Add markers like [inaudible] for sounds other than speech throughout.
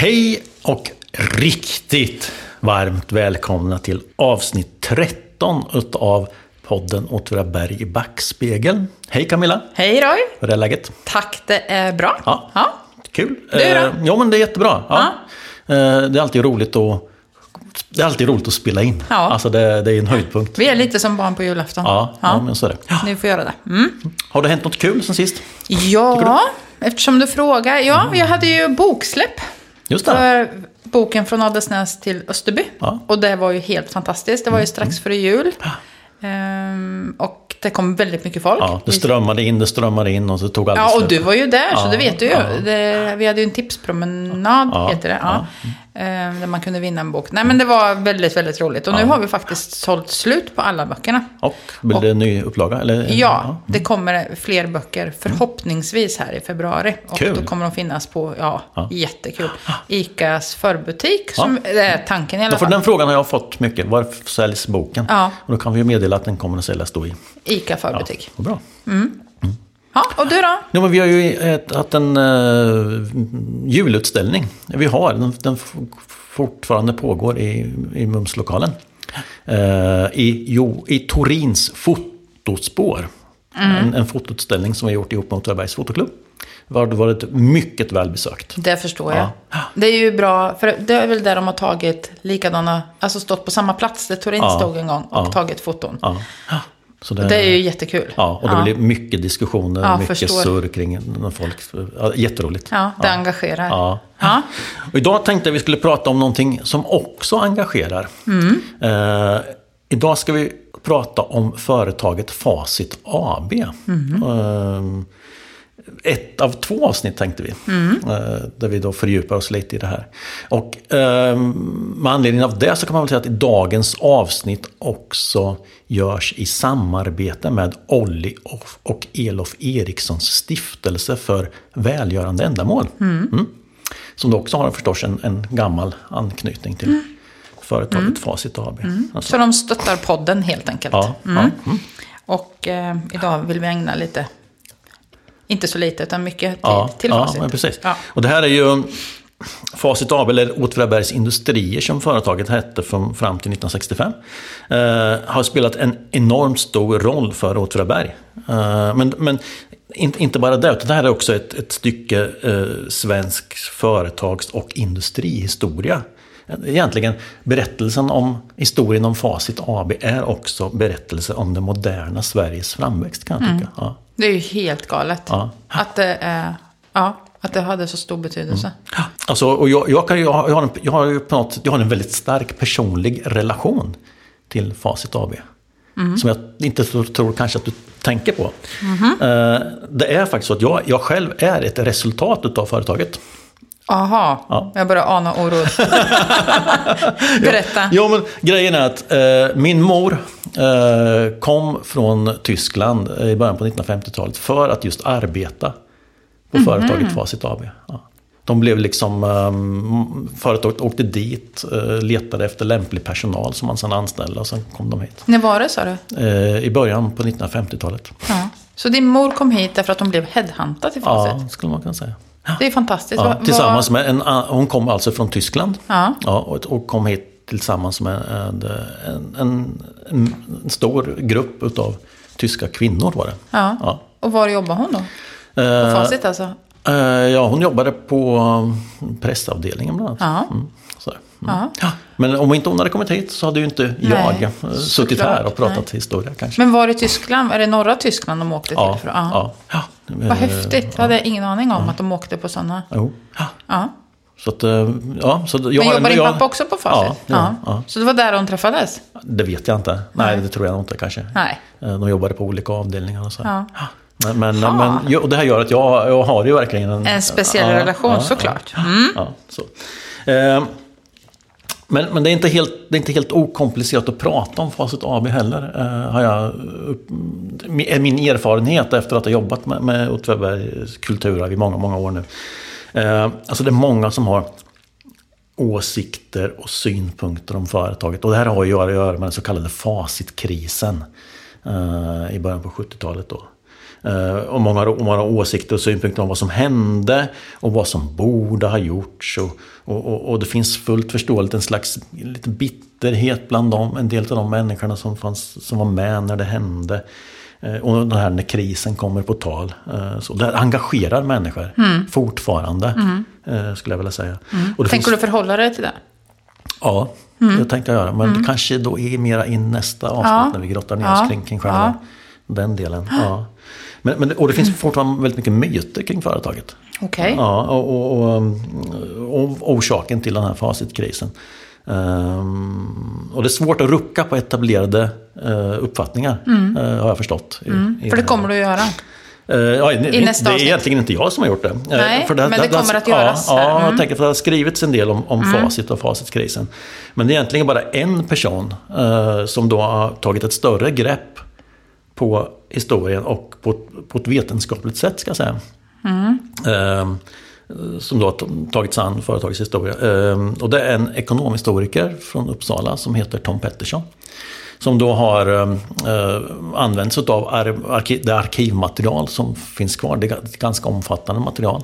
Hej och riktigt varmt välkomna till avsnitt 13 utav podden Åtvidaberg i backspegeln. Hej Camilla! Hej Roy! Hur är läget? Tack, det är bra. Ja. ja. Kul! Du då? Eh, Ja, men det är jättebra. Ja. Eh, Det är alltid roligt att det är alltid roligt att spela in. Ja. Alltså det, det är en höjdpunkt. Vi är lite som barn på julafton. Ja, ja. men så är det. Ja. Ni får göra det. Mm. Har det hänt något kul sen sist? Ja, eftersom du frågar. Ja, jag hade ju boksläpp. Just det. För boken Från Adelsnäs till Österby. Ja. Mm. Och det var ju helt fantastiskt. Det var ju strax före jul. Ehm, och det kom väldigt mycket folk. Ja, det strömmade in, det strömmade in och så tog aldrig Ja, och slut. du var ju där, så det vet du ju. Det, vi hade ju en tipspromenad, heter det. Ja. Ehm, Där man kunde vinna en bok. Nej, men det var väldigt, väldigt roligt. Och nu har vi faktiskt sålt slut på alla böckerna. Och blir det en ny upplaga? Eller? Ja, det kommer fler böcker förhoppningsvis här i februari. Och Kul. då kommer de finnas på, ja, Ja. jättekul. Icas förbutik, som är tanken i alla Ja, för fall. den frågan har jag fått mycket. Var säljs boken? Ja. Och då kan vi ju meddela att den kommer att säljas då i... Ica Ja, förbutik. vad bra. Ja, och du då? Ja, men vi har ju ett, haft en uh, julutställning. Vi har, den, den fortfarande pågår i, i Mumslokalen. Eh, i, jo, I Torins fotospår. En, en fotoutställning som vi har gjort ihop med Åtvidabergs fotoklubb. Det har varit mycket välbesökt. Det förstår jag. Ja. Det är ju bra, för det är väl där de har tagit likadana, alltså stått på samma plats där Torin Ja. stod en gång och Ja. tagit foton. Ja. Så Det är ju jättekul. Ja, och det blir mycket diskussioner, Ja, mycket förstår. surr kring när folk... Ja, jätteroligt. Ja, det engagerar. Ja. Ja. Och idag tänkte jag vi skulle prata om någonting som också engagerar. Mm. Eh, idag ska vi prata om företaget Facit AB. Mm. Eh, ett av två avsnitt tänkte vi. Mm. Eh, där vi då fördjupar oss lite i det här. Och eh, med anledning av det så kan man väl säga att dagens avsnitt också görs i samarbete med Olli och- Elof Erikssons stiftelse för välgörande ändamål. Mm. Som då också har förstås en, en gammal anknytning till företaget Facit AB. Alltså, Så de stöttar podden helt enkelt. ja, ja, Mm. mm. Och eh, idag vill vi ägna lite, inte så lite, utan mycket tid Ja, till ja, facit. men precis. Ja. Och det här är ju Facit AB, eller Åtvidabergs Industrier som företaget hette från, fram till 1965. Eh, har spelat en enormt stor roll för Åtvidaberg. Eh, men men inte, inte bara det, utan det här är också ett, ett stycke eh, svensk företags och industrihistoria. Egentligen berättelsen om historien om Facit AB är också berättelser om det moderna Sveriges framväxt kan jag tycka. Ja. Det är ju helt galet. Ja. Att, det, är, ja, att det hade så stor betydelse. Alltså, och jag, jag, kan, ju- jag, har- en, jag, har ju på något, jag har en väldigt stark personlig relation till Facit AB. Som jag inte tror, kanske att du tänker på. Eh, det är faktiskt så att jag, jag själv är ett resultat av företaget. Aha, Ja. jag börjar ana oro. [laughs] Berätta. Ja, men grejen är att eh, min mor eh, kom från Tyskland i början på 1950-talet för att just arbeta på företaget Facit AB. Ja. De blev liksom, um, företaget åkte dit, eh, letade efter lämplig personal som man sedan anställde och sen kom de hit. När var det sa du? Eh, I början på 1950-talet. Ja. Så din mor kom hit därför att hon blev headhuntad till Facit? Ja, skulle man kunna säga. Det är fantastiskt. Ja, tillsammans med en, hon kom alltså från Tyskland. Ja. Ja, och, och kom hit tillsammans med en, en, en, en stor grupp utav tyska kvinnor var det. Ja. Ja. Och var jobbar hon då? På Eh, Facit alltså? eh, ja, hon jobbade på um, pressavdelningen bland annat. Ja. Mm. Mm. Ja. Men om inte hon hade kommit hit så hade ju inte jag Nej, eh, suttit såklart. här och pratat Nej. historia kanske. Men var i Tyskland? Är det norra Tyskland de åkte till? ja, För- ja. ja. Vad häftigt. Jag hade ingen aning om att de åkte på sådana. Jo. Ja. Så att, ja, så jag Men jobbar din jag- pappa också på Facit? Ja, ja, ja. Så det var där de träffades? Det vet jag inte. Nej, det tror jag inte kanske. Nej. De jobbade på olika avdelningar och så. Ja. Men, men, Ha. men och det här gör att jag, jag har ju verkligen en... En speciell relation, såklart. Mm. Ja, så. Eh, Men, men det, är inte helt, det är inte helt okomplicerat att prata om Facit AB heller. Eh, har jag, är min erfarenhet efter att ha jobbat med, med Åtvidabergs kulturarv i många, många år nu. Eh, alltså det är många som har åsikter och synpunkter om företaget. Och det här har ju att göra med den så kallade facitkrisen eh, i början på 70-talet. Då. Och många, har- många har åsikter och synpunkter om vad som hände och vad som borde ha gjorts. Och, och, och, och det finns fullt förståeligt en slags lite bitterhet bland dem, en del av de människorna som, fanns, som var med när det hände. Eh, Och det här när krisen kommer på tal. Eh, Så det engagerar människor fortfarande, eh, skulle jag vilja säga. Och det Tänker finns- du förhålla dig till det? Ja, det tänkte jag göra. Men det kanske då är mera in nästa avsnitt Ja. när vi grottar ner Ja. oss kring, kring själva den delen. Ja. Men, men, och det finns fortfarande väldigt mycket myter kring företaget. Okej. Ja, och, och, och, um, och orsaken till den här facitkrisen. Ehm, och det är svårt att rucka på etablerade eh, uppfattningar, eh, har jag förstått. I, i Mm. För det kommer du att göra. Eh, ja, det, det är egentligen inte jag som har gjort det. Nej, men det kommer att göras Ja, ja Mm. jag tänker att det har skrivits en del om, om facit och facitkrisen. Men det är egentligen bara en person eh, som då har tagit ett större grepp på historien och på, ett- på ett vetenskapligt sätt, ska jag säga. Mm. Eh, som då har tagit sig an företagets historia. Eh, och det är en ekonomhistoriker från Uppsala som heter Tom Pettersson. Som då har eh, använts av ar- arki- det arkivmaterial som finns kvar. Det är ganska omfattande material.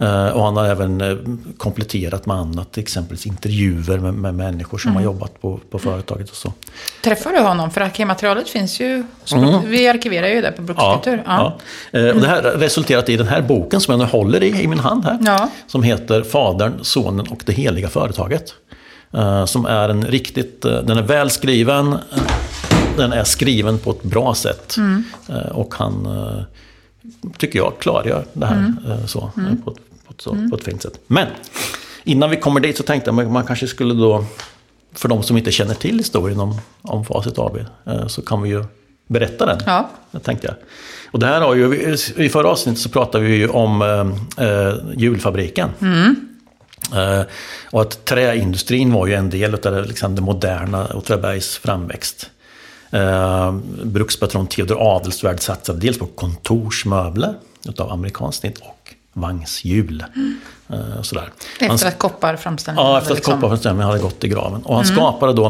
Eh, och han har även eh, kompletterat med annat, exempelvis intervjuer med, med människor som har jobbat på, på företaget och så. Träffar du honom? För arkivmaterialet finns ju. Vi arkiverar ju det på Brukskultur. Ja. Ja. Eh, Och det här har resulterat i den här boken som jag nu håller i, i min hand här. Ja. Som heter Fadern, Sonen och det heliga företaget. Eh, Som är en riktigt, eh, den är välskriven. Den är skriven på ett bra sätt. Mm. Eh, Och han, tycker jag, klargör det här Mm. så, eh, på, ett, på, ett, så, på ett fint sätt. Men innan vi kommer dit så tänkte jag att man kanske skulle då, för de som inte känner till historien om, om Facit AB, så kan vi ju berätta den. Ja. Tänkte jag. Och det här har ju, i förra avsnittet så pratade vi ju om eh, julfabriken. Eh, och att träindustrin var ju en del av det, liksom, det moderna Åtvidabergs framväxt. Eh, brukspatron Theodor Adelsvärd satsade dels på kontorsmöbler utav amerikanskt snitt och vagnshjul. Eh, sådär. Han- Efter att kopparframställningen Ja, efter att liksom- kopparförsäljningen hade gått i graven. Och han skapade då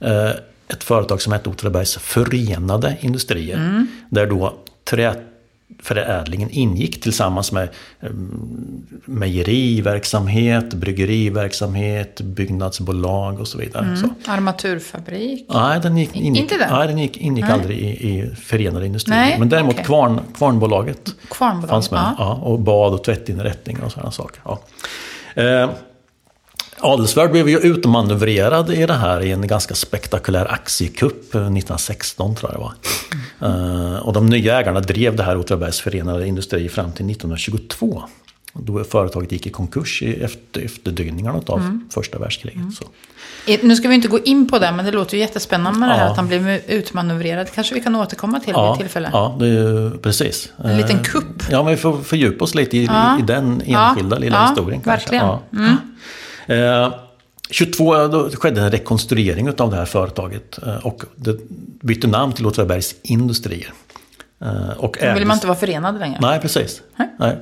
eh, ett företag som hette Åtvidabergs Förenade Industrier. Där då träförädlingen ingick tillsammans med eh, mejeriverksamhet, bryggeriverksamhet, byggnadsbolag och så vidare. Så. Armaturfabrik. Nej, den gick, ingick, Inte den? Nej, den gick, ingick aldrig i, i Förenade Industrier. Nej, Men däremot okej. kvarn, Kvarnbolaget Kvarnbolaget, fanns med. ja. Ja. och bad och tvättinrättningar och sådana saker. Ja. Eh, Adelsvärd blev ju utmanövrerad i det här i en ganska spektakulär aktiekupp eh, 1916 tror jag det var. Eh, och de nya ägarna drev det här Åtvidabergs Förenade Industri fram till 1922. Då företaget gick i konkurs i efter, efterdyningarna av Mm. första världskriget. Så. I- Nu ska vi inte gå in på det, men det låter ju jättespännande med det här Ja. att han blev utmanövrerad. kanske vi kan återkomma till vid tillfälle. Ja, det är ju precis. En liten Eh, kupp. Ja, men vi får fördjupa oss lite i, Ja. i den Ja. enskilda lilla Ja, historien. Kanske. verkligen. Mm. Ja. Eh, 22 då skedde en rekonstruering av det här företaget eh, och det bytte namn till Åtvidabergs Industrier. Eh, Och Då vill ägdes- man inte vara förenad längre. Nej, precis. Nej.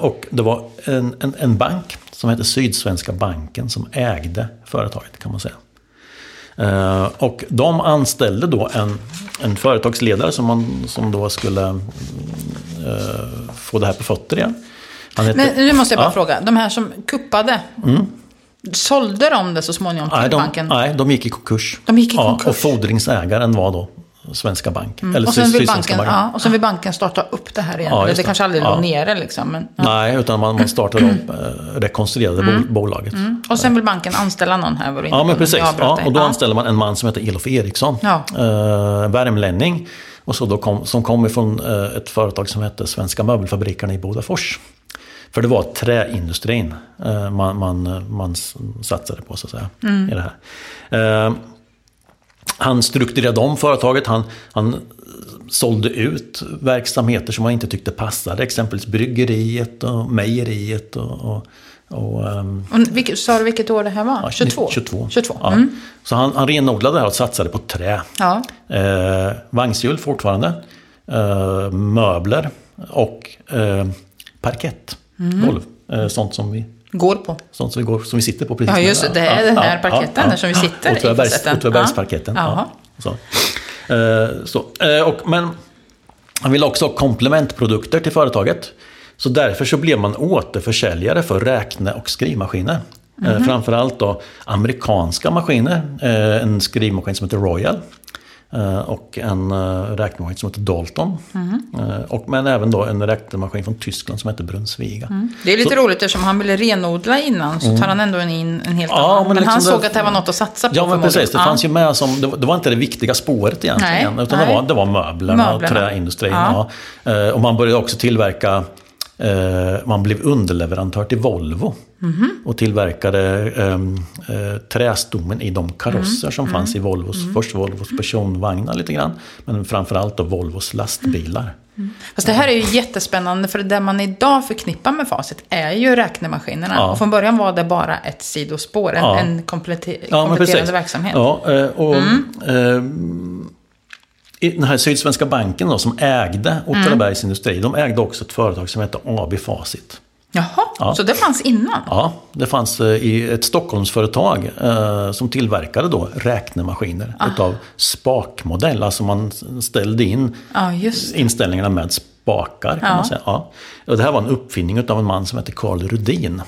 Och det var en, en, en bank som hette Sydsvenska banken som ägde företaget kan man säga. Och de anställde då en, en företagsledare som, man, som då skulle få det här på fötter igen. Hette, Men nu måste jag bara Ja. fråga. De här som kuppade. Sålde de det så småningom till nej, de, banken? nej, de gick i konkurs. De gick i Ja, konkurs. och fordringsägaren var då Svenska Bank. Eller och, sen vill banken, banken. ja, och sen vill banken starta upp det här igen. Ja, det det. kanske aldrig Ja. låg nere liksom. Men, ja. Nej, utan man, man startade upp, [clears throat] eh, rekonstruerade bol- bolaget. Och sen vill banken anställa någon här. Var Ja, men precis. Ja, och då Ja. anställde man en man som heter Elof Eriksson. Ja. Eh, värmlänning. Och så då kom, som kom ifrån eh, ett företag som hette Svenska Möbelfabrikerna i Bodafors. För det var träindustrin eh, man, man, man satsade på så att säga. Mm. I det här. Eh, han strukturerade om företaget. Han, han sålde ut verksamheter som han inte tyckte passade. Exempelvis bryggeriet och mejeriet och, och, och ehm, Och vilket, sa du vilket år det här var? Ja, 22? 22. 22. Ja. Mm. Så han, han renodlade det här och satsade på trä. Ja. Eh, vagnshjul fortfarande. Eh, möbler och eh, parkett. Mm. Golv. Eh, sånt som vi Går på. Sånt som vi, går, som vi sitter på precis Ja, just det. Är den här parketten där som vi sitter i. Åtvidabergsparketten. Ja. Ja. Så. Eh, så. Eh, och, men Han ville också ha komplementprodukter till företaget. Så därför så blev man återförsäljare för räkne och skrivmaskiner. Mm. Framförallt då amerikanska maskiner. En skrivmaskin som heter Royal. Eh, och en räknemaskin som heter Dalton. Mm. Och, men även då en räknemaskin från Tyskland som heter Brunnsviga. Mm. Det är lite så, roligt eftersom han ville renodla innan så tar mm. han ändå in en helt ja, annan. Men, men liksom han såg att det var något att satsa på. Ja men precis, det fanns ju med som, det, det, var inte det viktiga spåret egentligen. Nej, utan nej. Det, var, det var möblerna, möblerna. och träindustrin. Ja. Ja. Och man började också tillverka Eh, man blev underleverantör till Volvo. Mm. Och tillverkade ehm, eh, trästommen i de karosser mm. som mm. fanns i Volvos, mm. först Volvos personvagnar lite grann. Men framförallt då Volvos lastbilar. Mm. Fast det här är ju jättespännande för det man idag förknippar med Facit är ju räknemaskinerna. Ja. Och från början var det bara ett sidospår, en, ja. en kompletter ja, kompletterande verksamhet. Ja, eh, och, mm. eh, den här Sydsvenska banken då, som ägde Åtvidabergs mm. Industri, de ägde också ett företag som hette AB Facit. Jaha, ja. så det fanns innan? Ja, det fanns eh, i ett Stockholmsföretag eh, som tillverkade då räknemaskiner ah. utav spakmodell. Alltså man ställde in ah, inställningarna med spakar. Kan ja. man säga. Ja. Och det här var en uppfinning av en man som hette Karl Rudin.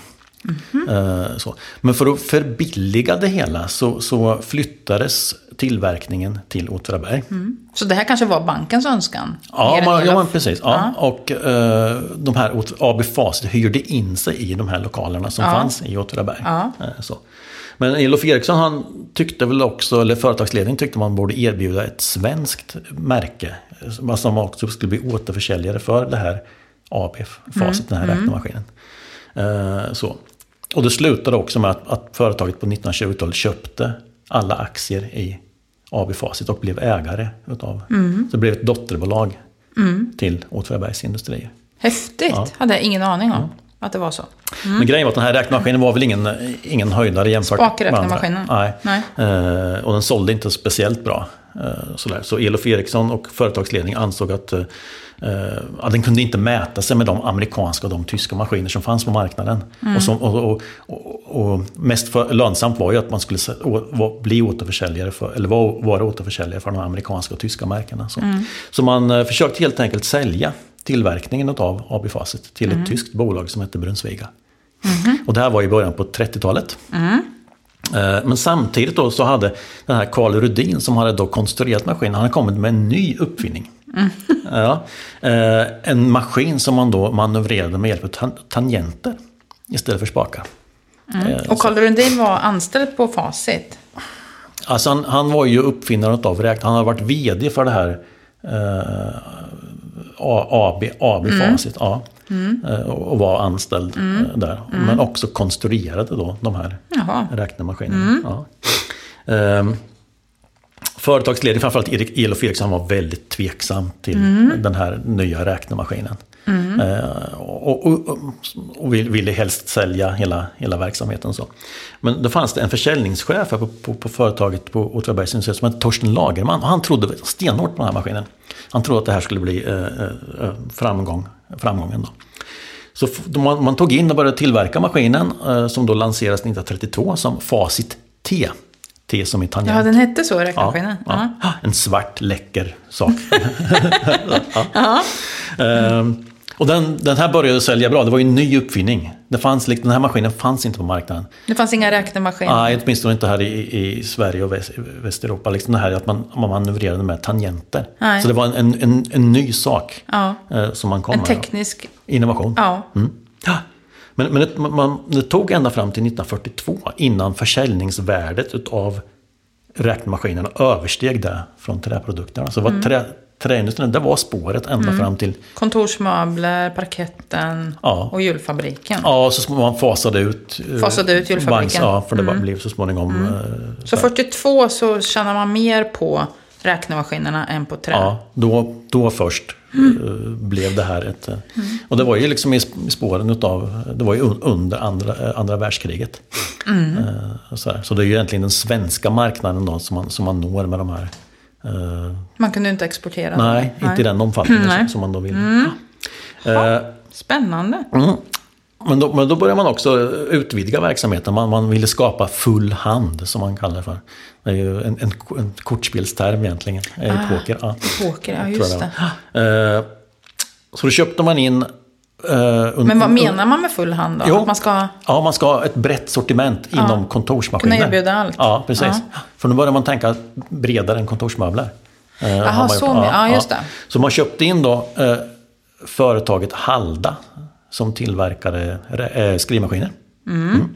Mm -hmm. så. Men för att förbilliga det hela så, så flyttades tillverkningen till Åtvidaberg. Mm. Så det här kanske var bankens önskan? Ja, man, ja precis. Ja. ja. Och uh, de här AB Facit hyrde in sig i de här lokalerna som ja. fanns i Åtvidaberg. Ja. Uh, så. Men Elof Eriksson han tyckte väl också, eller företagsledningen tyckte man borde erbjuda ett svenskt märke. Som också skulle bli återförsäljare för det här AB Facit, mm. den här mm. räknemaskinen. Uh, så. Och det slutade också med att, att företaget på 1920-talet köpte alla aktier i AB Facit och blev ägare utav. Mm. Så det blev ett dotterbolag mm. till Åtvidabergs Industrier. Häftigt! Ja. Hade jag ingen aning om mm. att det var så. Mm. Men grejen var att den här räknemaskinen var väl ingen, ingen höjdare jämfört med andra. Nej. Nej. Eh, och den sålde inte speciellt bra. Eh, sådär. Så Elof Eriksson och företagsledningen ansåg att eh, ja, den kunde inte mäta sig med de amerikanska och de tyska maskiner som fanns på marknaden. Mm. Och, som, och, och, och, mest för, lönsamt var ju att man skulle bli återförsäljare för, eller var, vara återförsäljare för de amerikanska och tyska märkena. Så, mm. så man uh, försökte helt enkelt sälja tillverkningen av AB Facit till ett mm. tyskt bolag som hette Brunnsviga. Mm. Och det här var i början på 30-talet. Mm. Eh, men samtidigt då så hade den här Karl Rudin som hade då konstruerat maskinen, han hade kommit med en ny uppfinning. Mm. Ja, eh, en maskin som man då manövrerade med hjälp av tangenter istället för spakar. Mm. Eh, Och Karl Rudin var anställd på Facit? Alltså han, han var ju uppfinnaren av räknare. Han har varit VD för det här eh, AB, AB mm. Facit. Ja. Mm. Och var anställd mm. där. Mm. Men också konstruerade då de här Jaha. räknemaskinerna. Mm. Ja. Um, Företagsledningen, framförallt Erik Elof Eriksson, var väldigt tveksam till mm. den här nya räknemaskinen. Mm. Eh, och, och, och, ville helst sälja hela, hela verksamheten. Så. Men då fanns det en försäljningschef på, på, på företaget på Åtvidabergs som hette Torsten Lagerman. Och han trodde stenhårt på den här maskinen. Han trodde att det här skulle bli eh, eh, framgång, framgången. Då. Så man, man, tog in och började tillverka maskinen eh, som då lanserades 1932 som Facit T. T som i tangent. Ja, den hette så, räknemaskinen. Ja, ja. En svart läcker sak. [laughs] [laughs] ja. ehm, och den, den här började sälja bra. Det var ju en ny uppfinning. Det fanns, den här maskinen fanns inte på marknaden. Det fanns inga räknemaskiner? Nej, åtminstone inte här i, i Sverige och Väst, Västeuropa. Liksom det här att man, man manövrerade med tangenter. Nej. Så det var en, en, en, en ny sak ja. eh, som man kom en med. En teknisk... Innovation. Ja. Mm. Men, men det, man, det tog ända fram till 1942 innan försäljningsvärdet utav räknemaskinerna översteg det från träprodukterna. Så mm. trä, träindustrin, det var spåret ända mm. fram till... Kontorsmöbler, parketten ja. och julfabriken. Ja, så man fasade ut... Eh, fasade ut julfabriken. Banks, ja, för det mm. blev så småningom... Mm. Eh, så 42 så tjänar man mer på räknemaskinerna än på trä? Ja, då, då först mm. blev det här ett... Mm. Och det var ju liksom i spåren utav... Det var ju under andra, andra världskriget. Mm. Så, så, det är ju egentligen den svenska marknaden då som man, som man når med de här... Man kunde inte exportera? Nej, nej. inte i den omfattningen som, som, man då vill. Mm. Ja. Spännande. Men, då, men då började man också utvidga verksamheten. Man, man ville skapa full hand, som man kallar det för. Det är ju en, en, en kortspelsterm egentligen, i ah, poker. Ja. Poker, ja just det. Uh, så då köpte man in Uh, Men vad menar man med full hand då? Jo, att man ska... Ja, man ska ha ett brett sortiment ja. inom kontorsmaskiner. Kunna erbjuda allt. Ja, precis. Ja. För nu börjar man tänka bredare än kontorsmöbler. Uh, Jaha, så ja, ja, just det. Så man köpte in då uh, företaget Halda som tillverkade uh, skrivmaskiner. Mm. Mm.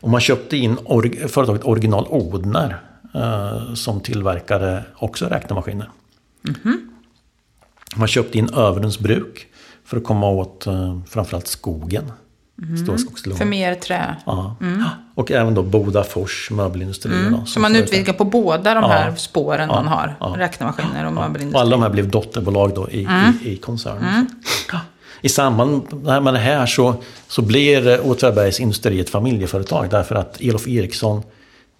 Och man köpte in or företaget Original Odner som tillverkade också räknemaskiner. Mm. Man köpte in Överens bruk för att komma åt uh, framförallt skogen. Mm. För mer trä. Ja. Mm. Och även då Bodafors möbelindustrier. Mm. så man utvidgar på båda de här ja. spåren ja. man har. Ja. Räknemaskiner och ja. möbelindustrier. Och alla de här blev dotterbolag då i, mm. i, i koncernen. I samband med det här så, så blir Åtvidabergs industri ett familjeföretag. Därför att Elof Eriksson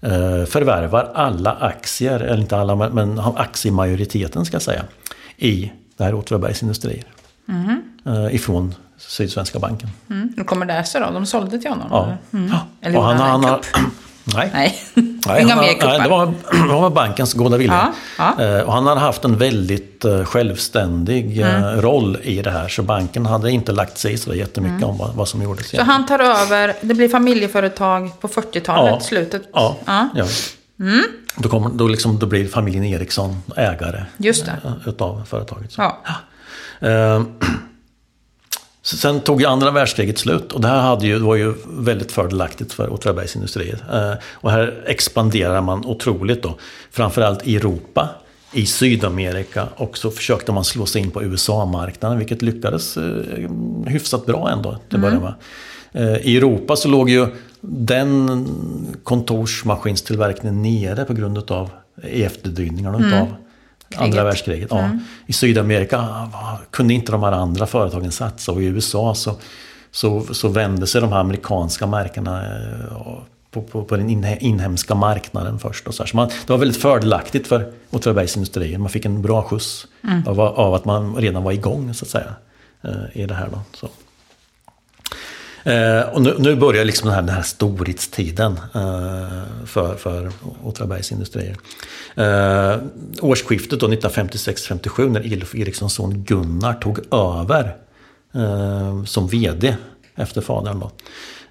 eh, förvärvar alla aktier, eller inte alla, men, aktiemajoriteten ska jag säga, i det här Åtvidabergs industrier. Mm. Ifrån Sydsvenska banken. Mm. Hur kommer det sig då? De sålde till honom? Ja. Mm. Eller och han, han, han [clears throat] Nej. Nej. [laughs] nej Inga mer kuppar? Nej, det var, [clears throat] det var bankens goda vilja. Ja, ja. Eh, och han hade haft en väldigt eh, självständig mm. roll i det här. Så banken hade inte lagt sig i så jättemycket mm. om vad, vad som gjordes. Så han tar över, det blir familjeföretag på 40-talet, ja. slutet? Ja. ja. ja. Mm. Då, kommer, då, liksom, då blir familjen Eriksson ägare Just det. utav företaget. Ja. [clears throat] Eh, sen tog ju andra världskriget slut och det här hade ju, var ju väldigt fördelaktigt för Åtvidabergs industrier. Eh, och här expanderar man otroligt då. Framförallt i Europa, i Sydamerika och så försökte man slå sig in på USA-marknaden vilket lyckades eh, hyfsat bra ändå till början med. I Europa så låg ju den kontorsmaskinstillverkningen nere på grund av efterdyningarna mm. utav Andra världskriget. Ja. Mm. I Sydamerika kunde inte de här andra företagen satsa och i USA så, så, så vände sig de här amerikanska märkena eh, på, på, på den inhemska marknaden först. Och så, så man, det var väldigt fördelaktigt för Åtvidabergs industrier. Man fick en bra skjuts mm. av, av, att man redan var igång så att säga, eh, i det här. Då, så. Eh, och nu, nu, börjar liksom den här, den här storhetstiden eh, för, för Åtvidabergs industrier. Eh, årsskiftet 1956-57 när Elof Erikssons son Gunnar tog över eh, som VD efter fadern. Då,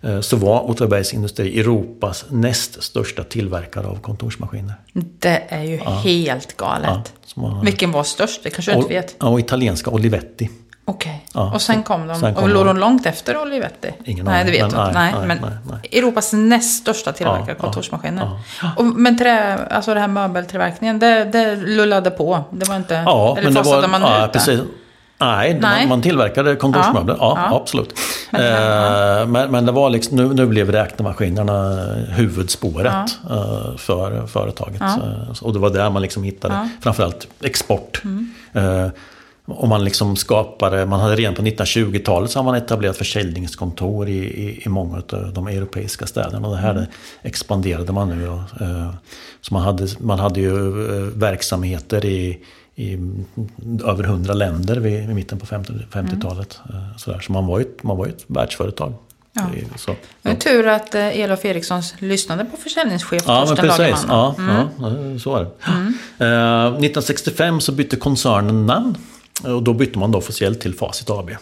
eh, så var Åtvidabergs industri Europas näst största tillverkare av kontorsmaskiner. Det är ju ja. helt galet. Ja, Vilken var störst? Det kanske du inte vet? Ja, italienska Olivetti. Okej. Ja, och sen kom de. Sen kom och låg de långt efter Olivetti? Ingen Nej, det vet men, du inte. Nej, nej, men nej, nej. Europas näst största tillverkare av kontorsmaskiner. Ja, och, men trä, alltså det här möbeltillverkningen, det, det lullade på? Det var inte... Ja, eller men det var, man ja, ut precis. Nej, Nej. Man, man tillverkade kontorsmöbler. Ja, ja, ja. absolut. [laughs] Men, eh, men, men, det var liksom, nu, nu blev räknemaskinerna huvudspåret ja. eh, för företaget. Eh, och det var där man liksom hittade framförallt export. Mm. Eh, och man liksom skapade, man hade redan på 1920-talet så har man etablerat försäljningskontor i, i, i många av de europeiska städerna. Och det här mm. expanderade man nu. Då. Eh, så man hade, man hade ju eh, verksamheter i, i över hundra länder vid, vid mitten på 50-talet. Mm. Eh, så, så man var ju ett, man var ett världsföretag. Ja. Så, är tur att Elof Eriksson lyssnade på försäljningschef ja, Torsten Lagerman. Ja, mm. ja, så var det. Mm. Eh, 1965 så bytte koncernen namn och då bytte man då officiellt till Facit AB. Eh,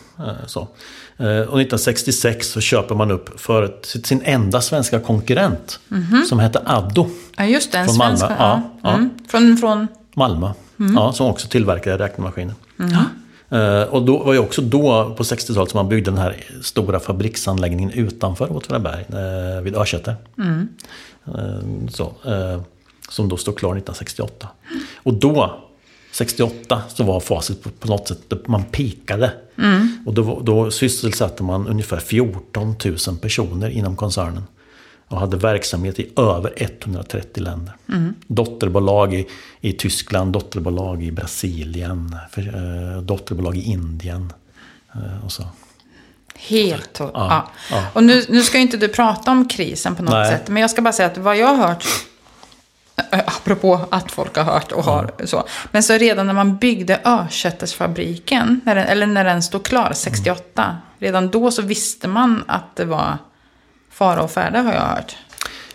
så. Eh, och 1966 så köper man upp för sin enda svenska konkurrent mm -hmm. som hette Addo. Ja, just det. En från Malmö. Svenska, ja. ja. Mm. Från, från? Malmö. Mm. Ja, som också tillverkade räknemaskiner. Mm. Uh, och då var ju också då på 60-talet som man byggde den här stora fabriksanläggningen utanför Åtvidaberg, vid Örsäter. Mm. Så, som då stod klar 1968. Och då 68 så var facit på, på något sätt, man pikade. Mm. Och då, då sysselsatte man ungefär 14 000 personer inom koncernen. Och hade verksamhet i över 130 länder. Mm. Dotterbolag i, i Tyskland, dotterbolag i Brasilien, för, eh, dotterbolag i Indien. Eh, och så. Helt ja, ja. ja. Och nu, nu ska ju inte du prata om krisen på något Nej. sätt. Men jag ska bara säga att vad jag har hört apropå att folk har hört och har så. Men så redan när man byggde Örsättersfabriken, när den, eller när den stod klar, 68, redan då så visste man att det var fara och färde har jag hört.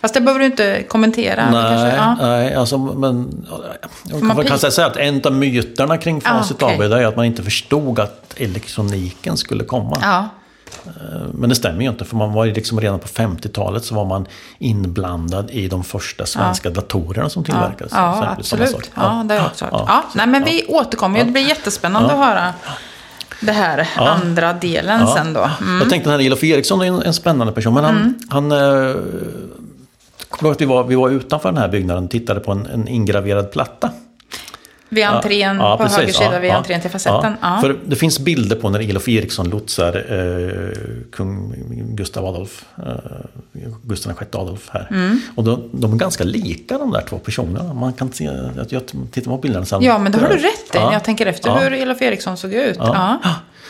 Fast det behöver du inte kommentera. Nej, kanske, ja. nej alltså, men jag kan säga att en av myterna kring Facit ah, okay. AB är att man inte förstod att elektroniken skulle komma. Ja. Men det stämmer ju inte, för man var ju liksom redan på 50-talet så var man inblandad i de första svenska ja. datorerna som tillverkades. Ja, ja absolut. Ja, det har jag också hört. Ja. nej, men vi återkommer ju. Det blir jättespännande att höra det här andra delen sen då. Mm. Jag tänkte den här Elof Eriksson är en, en spännande person, men han, mm. han eh, Kommer att vi var, vi var utanför den här byggnaden och tittade på en, en ingraverad platta. Vid entrén, ja, på precis, höger sida, ja, vid entrén till facetten. För det finns bilder på när Elof Eriksson lotsar eh, kung Gustav Adolf, eh, Gustav VI Adolf här. Mm. Och de, de, är ganska lika de där två personerna. Man kan se, jag tittar på bilderna sen. Ja, men det har du rätt i. Jag tänker efter hur Elof Eriksson såg ut.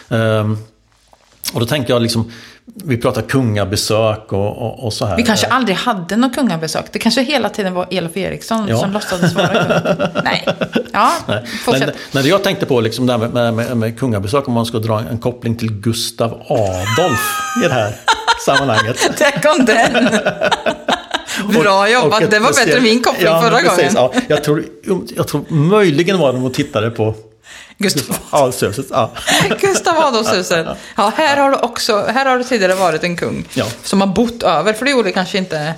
Um, [gasps] och då tänker jag liksom, vi pratar kungabesök och, och, och, så här. Vi kanske aldrig hade något kungabesök. Det kanske hela tiden var Elof Eriksson ja. som låtsades vara. [laughs] Nej. Ja, Nej. Men, men jag tänkte på liksom det här med, med, med, kungabesök, om man ska dra en koppling till Gustav Adolf i det här [laughs] sammanhanget. Där kom den! [laughs] Bra jobbat, det var bättre än min koppling ja, förra precis, gången. Ja. Jag, tror, jag tror möjligen var de och tittade på Gustav Adolfshuset. [laughs] Ja. [laughs] Gustav Adolfshuset. Ja, här har, du också, här har det tidigare varit en kung ja. som har bott över, för det gjorde kanske inte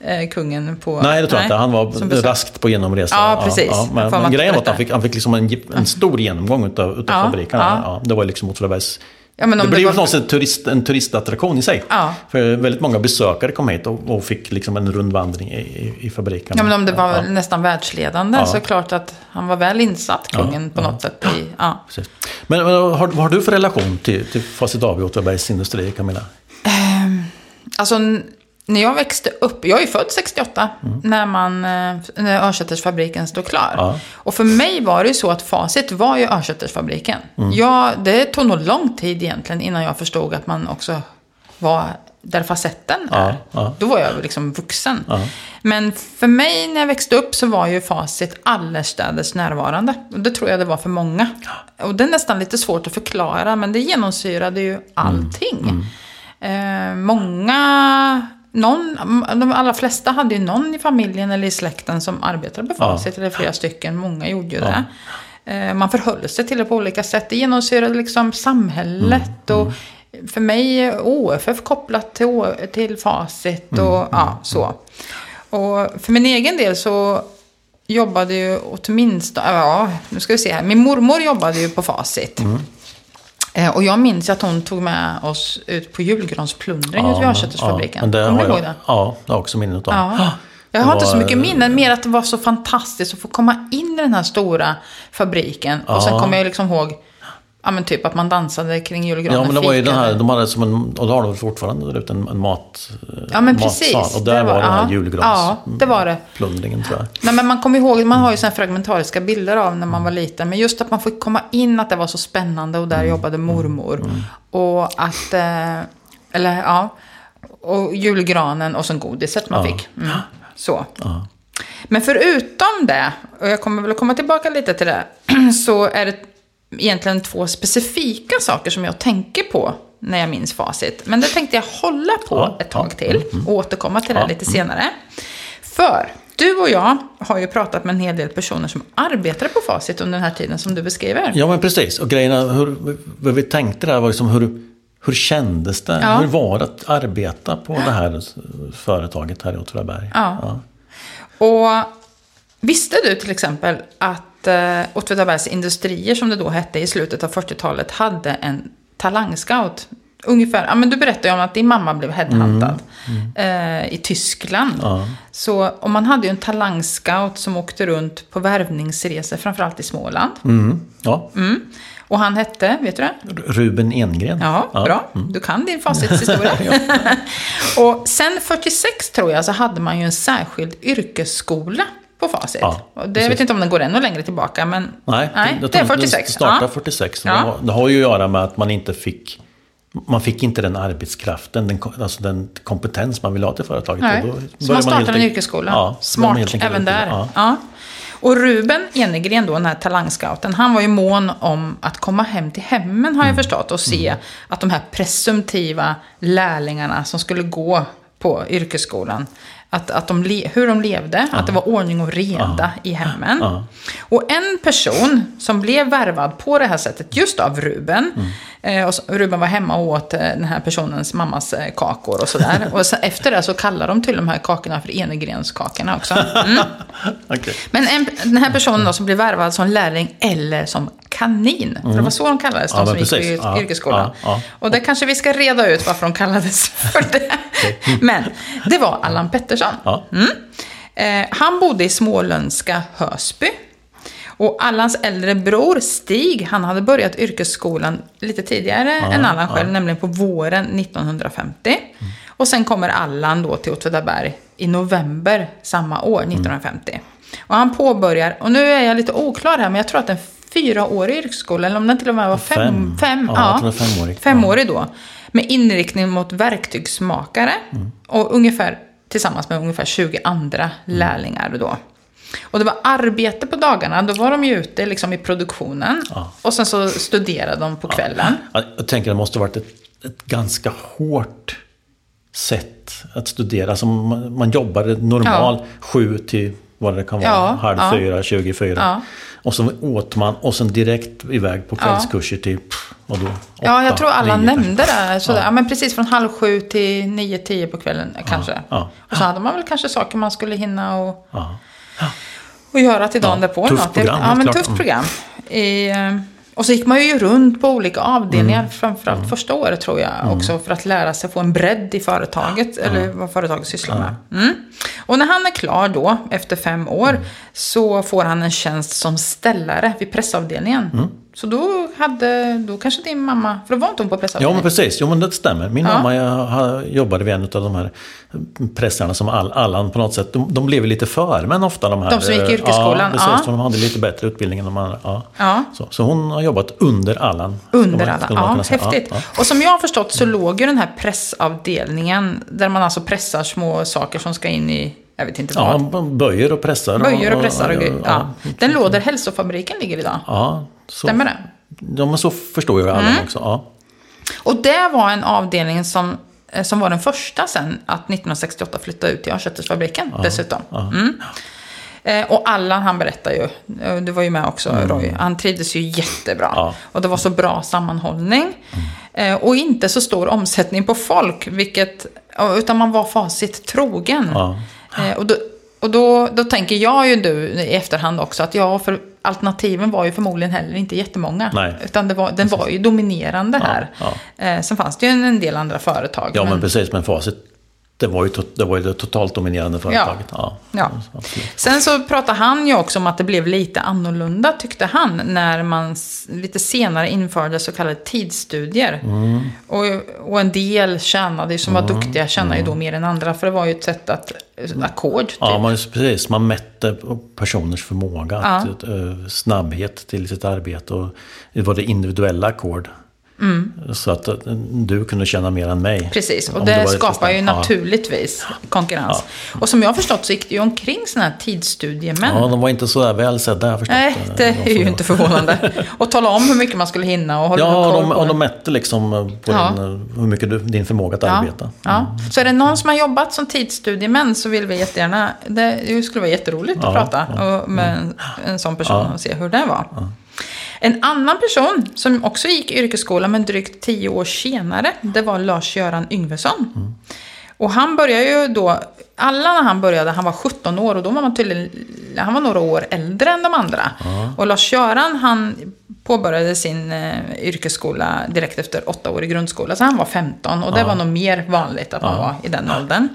eh, kungen på... Nej, det tror jag inte. Han var raskt på genomresa. Ja, precis. Ja, men, men grejen var att han fick, han fick liksom en, en stor genomgång utav, utav ja, fabriken. Ja. det var liksom Åtvidabergs Ja, det blev det var... en, turist, en turistattraktion i sig. Ja. För väldigt många besökare kom hit och, och fick liksom en rundvandring i, i, i fabriken. Ja, men om det var ja. nästan världsledande så är det klart att han var väl insatt, kungen, på något sätt. I, ja. Precis. Men, men har, vad har du för relation till, till Facit AB och Åtvidabergs Industri, Camilla? Um, alltså, när jag växte upp, jag är född 68, mm. när, man, eh, när Örsätersfabriken stod klar. Ja. Och för mig var det ju så att facit var ju Örsätersfabriken. Mm. Ja, det tog nog lång tid egentligen innan jag förstod att man också var där facetten är. Ja, ja. Då var jag liksom vuxen. Ja. Men för mig när jag växte upp så var ju facit allestädes närvarande. Och det tror jag det var för många. Och det är nästan lite svårt att förklara, men det genomsyrade ju allting. Mm. Mm. Eh, många någon, de allra flesta hade ju någon i familjen eller i släkten som arbetade på Facit, ja. eller flera stycken. Många gjorde ju det. Eh, man förhöll sig till det på olika sätt. Det genomsyrade liksom samhället. Mm. och mm. För mig är OFF kopplat till, till Facit och mm. ja, mm, så. Och för min egen del så jobbade ju åtminstone, ja, nu ska vi se här. Min mormor jobbade ju på Facit. Mm. Eh, och jag minns att hon tog med oss ut på julgransplundring ja, ute vid Örsätersfabriken. Ja, Kommer du ihåg det? Ja, det har också minnet av. Ja. [gasps] Jag har var... inte så mycket minnen, mer att det var så fantastiskt att få komma in i den här stora fabriken. Ja. Och sen kommer jag liksom ihåg Ja men typ att man dansade kring julgranen. Ja men det var ju den här, de hade som en, och det har de fortfarande där ute, en, en mat, ja, men precis. Och där det var, var den här julgrans... Ja, det var det. Plundringen tror jag. Nej men man kommer ihåg, man har ju sådana fragmentariska bilder av när man var liten. Men just att man fick komma in, att det var så spännande och där mm. jobbade mormor. Mm. mm. Och att, eh, eller ja, och julgranen och sen godiset man ja. fick. Mm. Så. Ja. Men förutom det, och jag kommer väl komma tillbaka lite till det, [clears throat] så är det egentligen två specifika saker som jag tänker på när jag minns facit. Men det tänkte jag hålla på ja, ett tag till mm, mm. och återkomma till det lite mm. senare. För du och jag har ju pratat med en hel del personer som arbetade på Facit under den här tiden som du beskriver. Ja, men precis. Och grejerna, hur, vad vi tänkte där var liksom hur, hur kändes det? Ja. Hur var det att arbeta på det här företaget här i Åtvidaberg? Ja. ja. Och visste du till exempel att eh, Åtvidabergs Industrier, som det då hette i slutet av 40-talet, hade en talangscout. Ungefär, ja men du berättade ju om att din mamma blev headhuntad mm, mm. Eh, i Tyskland. Ja. Så, och man hade ju en talangscout som åkte runt på värvningsresor, framförallt i Småland. Mm, ja. Mm. Och han hette, vet du det? Ruben Engren. Ja, ja. bra. Mm. Du kan din facitshistoria. [laughs] [laughs] och sen 46 tror jag så hade man ju en särskild yrkesskola på facit. Ja, det, jag vet inte om den går ännu längre tillbaka, men nej, nej det, det är 46. Den startade ja. 46. Ja. Det, har, det har ju att göra med att man inte fick man fick inte den arbetskraften, den, alltså den kompetens man ville ha till företaget. Nej. Så man startade en yrkesskola. Ja, Smart även där. Ja. ja. Och Ruben Enegren, då, den här talangscouten, han var ju mån om att komma hem till hemmen har jag mm. förstått och se mm. att de här presumtiva lärlingarna som skulle gå på yrkesskolan att, att de hur de levde, ja. att det var ordning och reda ja. i hemmen. Ja. Och en person som blev värvad på det här sättet, just av Ruben. Mm. Eh, och Ruben var hemma och åt eh, den här personens mammas eh, kakor och sådär. [laughs] och så, efter det så kallar de till de här kakorna för Enegrenskakorna också. Mm. [laughs] okay. Men en, den här personen då som blev värvad som lärling eller som kanin. Mm. Det var så de kallades, de som gick i yrkesskolan. Och det kanske vi ska reda ut varför de kallades [laughs] för det. Men det var Allan Pettersson. Mm. Eh, han bodde i småländska Hösby. Och Allans äldre bror Stig, han hade börjat yrkesskolan lite tidigare ja, än Allan själv, ja. nämligen på våren 1950. Mm. Och sen kommer Allan då till Åtvidaberg i november samma år, 1950. Mm. Och han påbörjar, och nu är jag lite oklar här, men jag tror att en fyraårig yrkesskola, eller om den till och med var fem, fem, fem ja, ja, femårig. femårig då. Med inriktning mot verktygsmakare. Mm. Och ungefär, tillsammans med ungefär 20 andra mm. lärlingar då. Och det var arbete på dagarna, då var de ju ute liksom i produktionen. Ja. Och sen så studerade de på kvällen. Ja. Jag tänker att det måste ha varit ett, ett ganska hårt sätt att studera. Alltså man, man jobbade normal ja. sju till vad det kan vara, ja, halv ja. fyra, 24. Ja. Och så åt man och sen direkt iväg på kvällskurser till och då, åtta, Ja, jag tror alla nio, nämnde det. Sådär. Ja. men precis från halv sju till nio, tio på kvällen kanske. Och så hade man väl kanske saker man skulle hinna och och göra till dagen ja, därpå. Tufft program. Ja, men klart. tufft program. I, eh, och så gick man ju runt på olika avdelningar, mm. framförallt mm. första året tror jag, mm. också för att lära sig få en bredd i företaget, ja. eller vad företaget sysslar med. Mm. Och när han är klar då, efter fem år, mm. så får han en tjänst som ställare vid pressavdelningen. Så då, hade, då kanske din mamma, för då var inte hon på pressavdelningen? Ja, men precis. Jo, men det stämmer. Min ja. mamma jag, jobbade vid en av de här pressarna som all, Allan på något sätt. De, de blev lite för, men ofta de här. De som gick i yrkesskolan? Ja, precis. Ja. De hade lite bättre utbildning än de andra. Ja. ja. Så, så hon har jobbat under Allan. Under Allan, ja. Häftigt. Ja, Och som jag har förstått så låg ju den här pressavdelningen, där man alltså pressar små saker som ska in i jag vet inte vad. Ja, böjer och pressar. Böjer och pressar och, och, och ja. Den låg där hälsofabriken ligger idag. Ja, så, Stämmer det? Ja, men så förstår jag alla mm. också. Ja. Och det var en avdelning som, eh, som var den första sen att 1968 flytta ut till Örnköttersfabriken ja. dessutom. Ja. Mm. Eh, och Allan han berättar ju, eh, du var ju med också mm. Roy, han trivdes ju jättebra. Ja. Och det var så bra sammanhållning. Mm. Och inte så stor omsättning på folk, vilket, utan man var facit trogen. Ja. Och då, och då, då tänker jag ju du i efterhand också att ja, för alternativen var ju förmodligen heller inte jättemånga. Nej. Utan det var, den var ju dominerande här. Ja, ja. Eh, sen fanns det ju en del andra företag. Ja, men, men precis. Men facit det var, ju, det var ju det totalt dominerande företaget. Ja. ja. ja. Sen så pratade han ju också om att det blev lite annorlunda, tyckte han, när man lite senare införde så kallade tidsstudier. Mm. Och, och en del tjänade, som var mm. duktiga, tjänade mm. ju då mer än andra, för det var ju ett sätt att, ackord. Typ. Ja, man, precis. Man mätte personers förmåga, att, uh, snabbhet till sitt arbete och det var det individuella ackord. Mm. Så att du kunde tjäna mer än mig. Precis, och det, det skapar ju naturligtvis ja. konkurrens. Ja. Och som jag har förstått så gick det ju omkring sådana här tidsstudiemän. Ja, de var inte så väl sedda, jag förstått. Nej, det är ju inte förvånande. och tala om hur mycket man skulle hinna och hålla Ja, de, och de mätte liksom på ja. din, hur mycket du, din förmåga att arbeta. Mm. Ja. Så är det någon som har jobbat som tidsstudiemän så vill vi jättegärna, det skulle vara jätteroligt att prata med en, en sån person och se hur det var. En annan person som också gick yrkesskola men drygt tio år senare, det var Lars-Göran Yngvesson. Mm. Och han började ju då, alla när han började, han var 17 år och då var man tydligen, han var några år äldre än de andra. Mm. Och Lars-Göran han påbörjade sin eh, yrkesskola direkt efter åtta år i grundskola, så han var 15 och det var nog mer vanligt att man var i den åldern.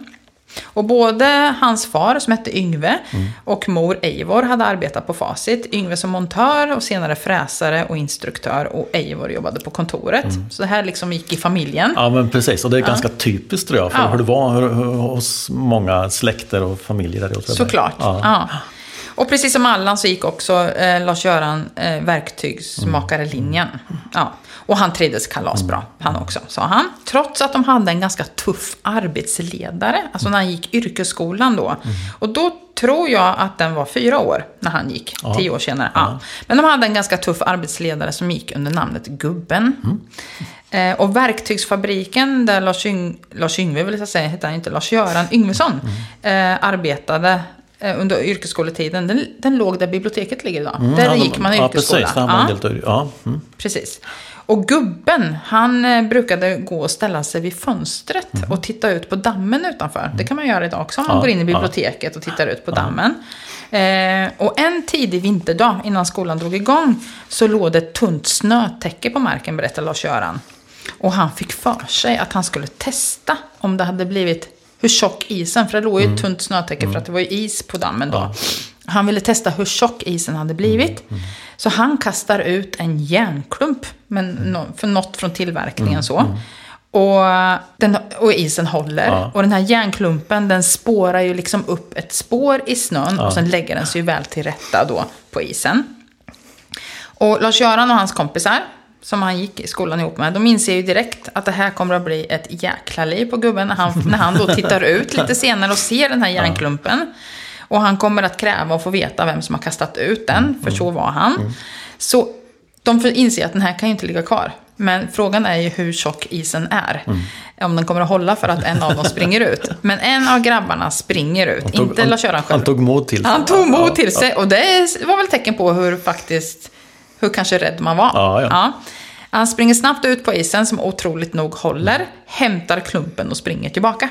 Och både hans far, som hette Yngve, mm. och mor Eivor hade arbetat på Facit. Yngve som montör och senare fräsare och instruktör. Och Eivor jobbade på kontoret. Mm. Så det här liksom gick i familjen. Ja, men precis. Och det är ja. ganska typiskt tror jag, för ja. hur det var hos många släkter och familjer där Såklart. Ja. ja. Och precis som Allan så gick också eh, Lars-Göran eh, verktygsmakarelinjen. Mm. Ja. Och han trivdes kalasbra, Mm. han också, sa han. Trots att de hade en ganska tuff arbetsledare, alltså när han gick yrkesskolan då. Mm. Och då tror jag att den var fyra år när han gick, Ja. tio år senare. Ja. Men de hade en ganska tuff arbetsledare som gick under namnet Gubben. Mm. Eh, och verktygsfabriken där Lars, Yng Lars Yngve, vill jag säga, hette han inte, Lars-Göran Yngvesson Mm. eh, arbetade eh, under yrkesskoletiden. Den, den låg där biblioteket ligger idag. där Ja, gick man i Ja, yrkesskola. precis. Han var en del av- ja. Mm. Precis. Och gubben, han eh, brukade gå och ställa sig vid fönstret Mhm. och titta ut på dammen utanför. Det kan man göra idag också om man Mm. Ja, går in i ja. biblioteket och tittar ut på dammen. Eh, och en tidig vinterdag innan skolan drog igång så låg det ett tunt snötäcke på marken, berättar Lars-Göran. Och han fick för sig att han skulle testa om det hade blivit hur tjock isen, för det låg ju Mm. ett tunt snötäcke för att det var ju is på dammen då. Han ville testa hur tjock isen hade blivit. Mm. Så han kastar ut en järnklump, men nå- för något från tillverkningen Mm. så. Och, den, och isen håller. Ja. Och den här järnklumpen den spårar ju liksom upp ett spår i snön. Och sen lägger den sig ju väl till rätta då på isen. Och Lars-Göran och hans kompisar, som han gick i skolan ihop med, de inser ju direkt att det här kommer att bli ett jäkla liv på gubben när han, när han då tittar ut lite senare och ser den här järnklumpen. Och han kommer att kräva att få veta vem som har kastat ut den, för så var han. Så de får inse att den här kan ju inte ligga kvar. Men frågan är ju hur tjock isen är. Om den kommer att hålla för att en av dem springer ut. Men en av grabbarna springer ut, tog- inte Lars-Göran själv. Han tog mod till sig. Han tog mod Ja, till sig och det var väl tecken på hur faktiskt, hur kanske rädd man var. Ja, ja. Han springer snabbt ut på isen som otroligt nog håller, hämtar klumpen och springer tillbaka.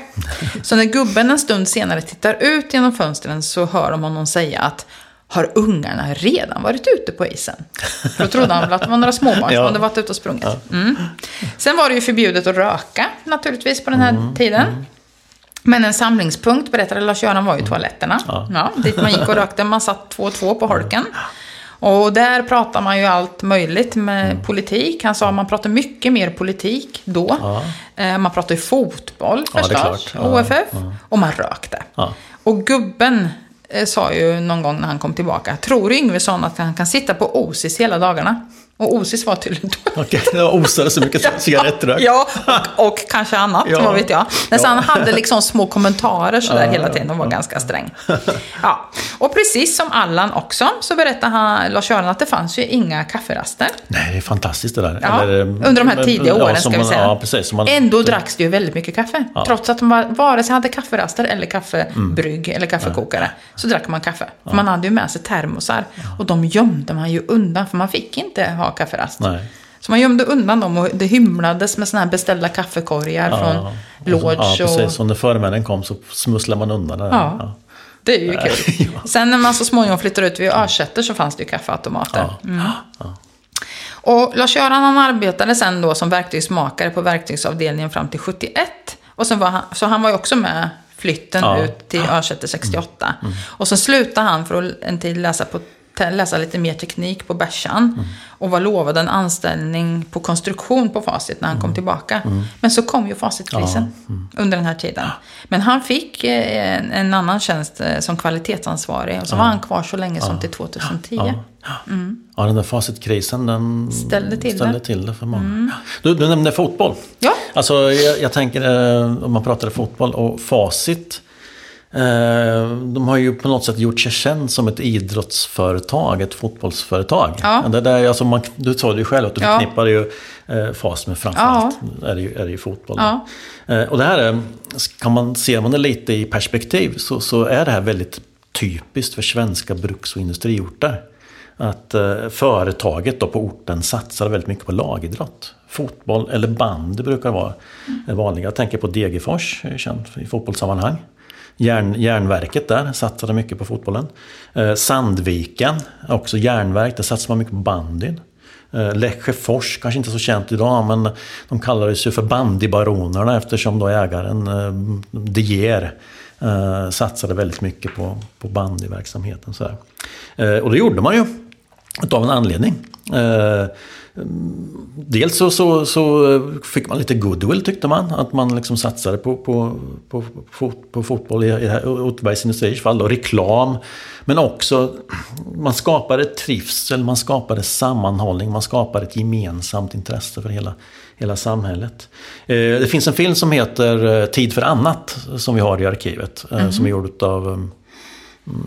Så när gubben en stund senare tittar ut genom fönstren så hör de honom säga att har ungarna redan varit ute på isen? Då trodde han väl att det var några småbarn som Ja. hade varit ute och sprungit. Mm. Sen var det ju förbjudet att röka naturligtvis på den här Mm, tiden. Men en samlingspunkt, berättade Lars-Göran, var ju toaletterna. Ja. dit man gick och rökte. Man satt två och två på holken. Och där pratar man ju allt möjligt med Mm. politik. Han sa att man pratar mycket mer politik då. Eh, Man pratar ju fotboll Ja, förstås. Ja, OFF. Och man rökte. Ja. Och gubben eh, sa ju någon gång när han kom tillbaka, tror Yngvesson att han kan sitta på Osis hela dagarna? Och Osis var tydligen [laughs] Okej, det osade så mycket cigarettrök. Ja, och, och kanske annat, Ja. vad vet jag. Men Ja. han hade liksom små kommentarer sådär Ja, hela tiden och var ganska sträng. [laughs] Ja. Och precis som Allan också, så berättar han, Lars-Göran att det fanns ju inga kafferaster. Nej, det är fantastiskt det där. Ja, Eller, under de här tidiga åren ska vi man- säga. Ja, precis. som Man, Ändå dracks det ju väldigt mycket kaffe. Trots att de var, vare sig hade kafferaster eller kaffebrygg Mm. eller kaffekokare. Så drack man kaffe. För man hade ju med sig termosar. Och de gömde man ju undan, för man fick inte ha kafferast. Nej. Så man gömde undan dem och det hymlades med såna här beställda kaffekorgar från Lodge. Ja, precis. och... Och när förmännen kom så smusslade man undan det där. Ja. Det är ju kul. [laughs] Sen när man så småningom flyttar ut vid Örsätter så fanns det ju kaffeautomater. Mm. Och Lars-Göran han arbetade sen då som verktygsmakare på verktygsavdelningen fram till 71. Och sen var han, så han var ju också med flytten Ja. ut till Örsätter 68. Och sen slutade han för att en tid läsa, på, läsa lite mer teknik på Bärsan. Och var lovad en anställning på konstruktion på Facit när han kom tillbaka. Men så kom ju Facitkrisen under den här tiden. Men han fick eh, en, en annan tjänst eh, som kvalitetsansvarig. Och så var han kvar så länge som till 2010. Ja. ja, den där facitkrisen den Ställde till ställde det. till det för många. Du, du nämnde fotboll. Ja. Alltså, jag, jag tänker eh, om man pratar fotboll och facit. Eh, de har ju på något sätt gjort sig känd som ett idrottsföretag, ett fotbollsföretag. Ja. Det där, alltså man, du sa det ju själv att du Ja. förknippar ju eh, FAS med framförallt är det ju, är det ju fotboll. Ja. Eh, och det här är, kan man, ser man det lite i perspektiv så, så är det här väldigt typiskt för svenska bruks och industriorter. Att eh, företaget då på orten satsar väldigt mycket på lagidrott. Fotboll eller bandy brukar vara det vanliga. Jag tänker på Degerfors, känt i fotbollssammanhang. Järn, järnverket där satsade mycket på fotbollen. Eh, Sandviken, också järnverk, där satsade man mycket på bandyn. Eh, Lesjöfors, kanske inte så känt idag, men de kallades ju för bandybaronerna eftersom då ägaren eh, De Geer eh, satsade väldigt mycket på, på bandyverksamheten. Så här. Eh, och det gjorde man ju. Utav en anledning. Eh, Eh, dels så, så, så, fick man lite goodwill tyckte man. Att man liksom satsade på, på, på, på, på fotboll i, i Åtvidabergs Industris fall. Och reklam. Men också man skapade trivsel, man skapade sammanhållning, man skapade ett gemensamt intresse för hela, hela samhället. Eh, det finns en film som heter eh, Tid för annat som vi har i arkivet. Mm. Som är gjord av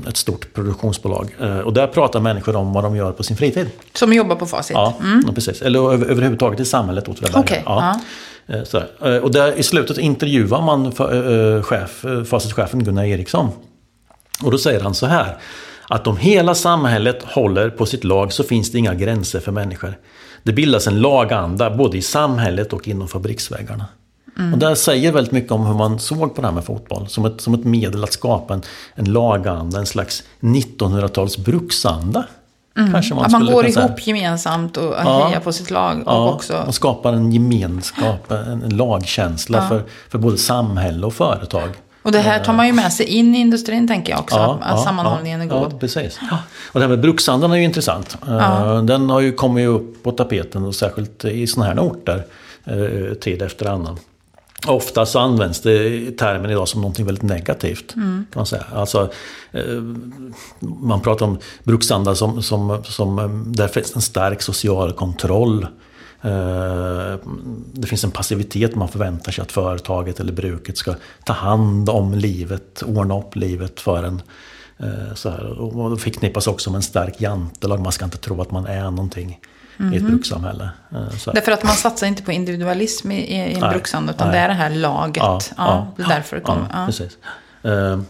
ett stort produktionsbolag. Eh, och där pratar människor om vad de gör på sin fritid. Som jobbar på Facit? Ja, mm. precis. Eller över, överhuvudtaget i samhället. Okay. Ja. Ja. Eh, och där, i slutet intervjuar man chef, Facit-chefen Gunnar Eriksson. Och då säger han så här. Att om hela samhället håller på sitt lag så finns det inga gränser för människor. Det bildas en laganda både i samhället och inom fabriksväggarna. Mm. Och det säger väldigt mycket om hur man såg på det här med fotboll. Som ett, som ett medel att skapa en, en laganda, en slags 1900-tals bruksanda. Mm. Kanske man att man går ihop gemensamt och ja, hejar på sitt lag. Och, ja, också... och skapar en gemenskap, [laughs] en, en lagkänsla ja. för, för både samhälle och företag. Och det här tar man ju med sig in i industrin tänker jag också. Ja, att sammanhållningen är god. Ja, precis. Och det här med bruksandan är ju intressant. Ja. Den har ju kommit upp på tapeten och särskilt i sådana här orter. Eh, tid efter annan. Ofta så används det termen idag som något väldigt negativt. Mm. kan man säga. Alltså, eh, man pratar om bruksstandard som, som, som eh, där finns en stark social kontroll. Eh, det finns en passivitet man förväntar sig att företaget eller bruket ska ta hand om livet, ordna upp livet för en. Så här. Och det förknippas också med en stark jantelag, man ska inte tro att man är någonting mm. i ett mhm. brukssamhälle. Eh, så. Därför att man satsar inte på individualism i, i en bruksande utan nej. det är det här laget. Ja, ja, det är därför det kommer. Precis. Uh,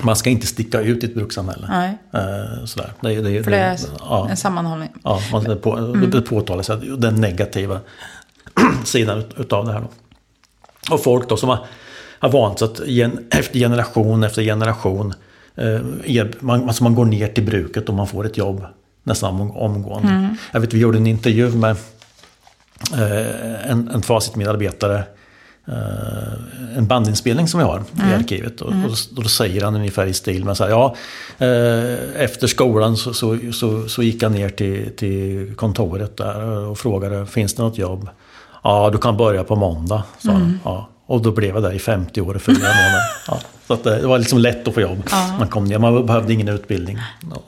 man ska inte sticka ut i ett brukssamhälle. Nej. Uh, sådär. Det, det, För det är ja, en sammanhållning. Ja, man, det, på, mm. det påtalas den negativa [clears throat] sidan utav det här. Då. Och folk då som har, har vant sig att gen, [clears throat] efter generation efter generation eh, man, alltså man går ner till bruket och man får ett jobb nästan omgående. Mm. Jag vet, vi gjorde en intervju med eh, en, en Facit-medarbetare. Eh, en bandinspelning som vi har mm. i arkivet. Och, mm. och, då säger han ungefär i stil med så här, ja, eh, efter skolan så, så, så, så, gick han ner till, till kontoret där och frågade, finns det något jobb? Ja, du kan börja på måndag, sa mm. han. Ja. Och då blev jag där i 50 år och fyra månader. Ja. Så att det var liksom lätt att få jobb. Ja. Man kom ner, man behövde ingen utbildning.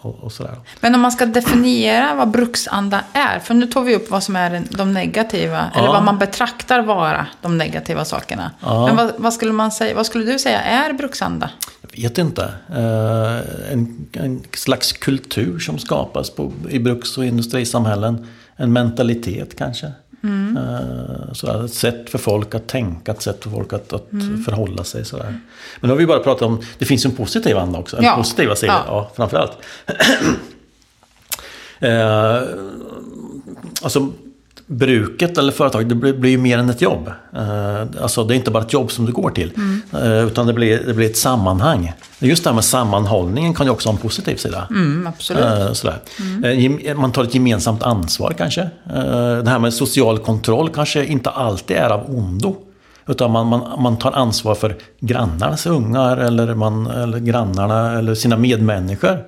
Och, och, sådär. Men om man ska definiera vad bruksanda är. För nu tog vi upp vad som är de negativa. Ja. Eller vad man betraktar vara de negativa sakerna. Men vad, vad, skulle man säga, vad skulle du säga är bruksanda? Jag vet inte. Eh, en, en slags kultur som skapas på, i bruks och industrisamhällen. En mentalitet kanske. Mm. Eh, sådär, ett sätt för folk att tänka, ett sätt för folk att, att mm. förhålla sig. Sådär. Men nu har vi bara pratat om, det finns ju en positiv anda också. En ja. positiva sida, ja. ja framförallt. [clears throat] eh, alltså, bruket eller företaget det blir, ju mer än ett jobb. Eh, alltså det är inte bara ett jobb som du går till. Mm. Eh, utan det blir, det blir ett sammanhang. Just det här med sammanhållningen kan ju också ha en positiv sida. Mm, absolut. Eh, sådär. Mm. Man tar ett gemensamt ansvar kanske. Det här med social kontroll kanske inte alltid är av ondo. Utan man, man, man tar ansvar för grannarnas ungar eller, man, eller grannarna eller sina medmänniskor.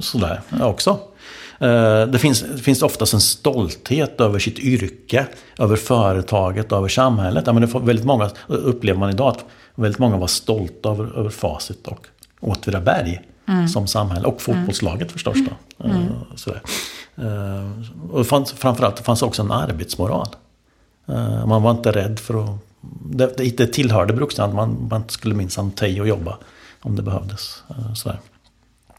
Sådär också. Eh, det finns, det finns oftast en stolthet över sitt yrke, över företaget, över samhället. Ja, men det väldigt många upplever man idag att väldigt många var stolta över, över Facit och Åtvidaberg mm. som samhälle. Och fotbollslaget mm. förstås. Då. Mm. mm. Sådär. Eh, och fanns, framförallt det fanns också en arbetsmoral. Man var inte rädd för att... Det, det tillhörde Brukstrand, man, man skulle minsann i och jobba om det behövdes. Sådär.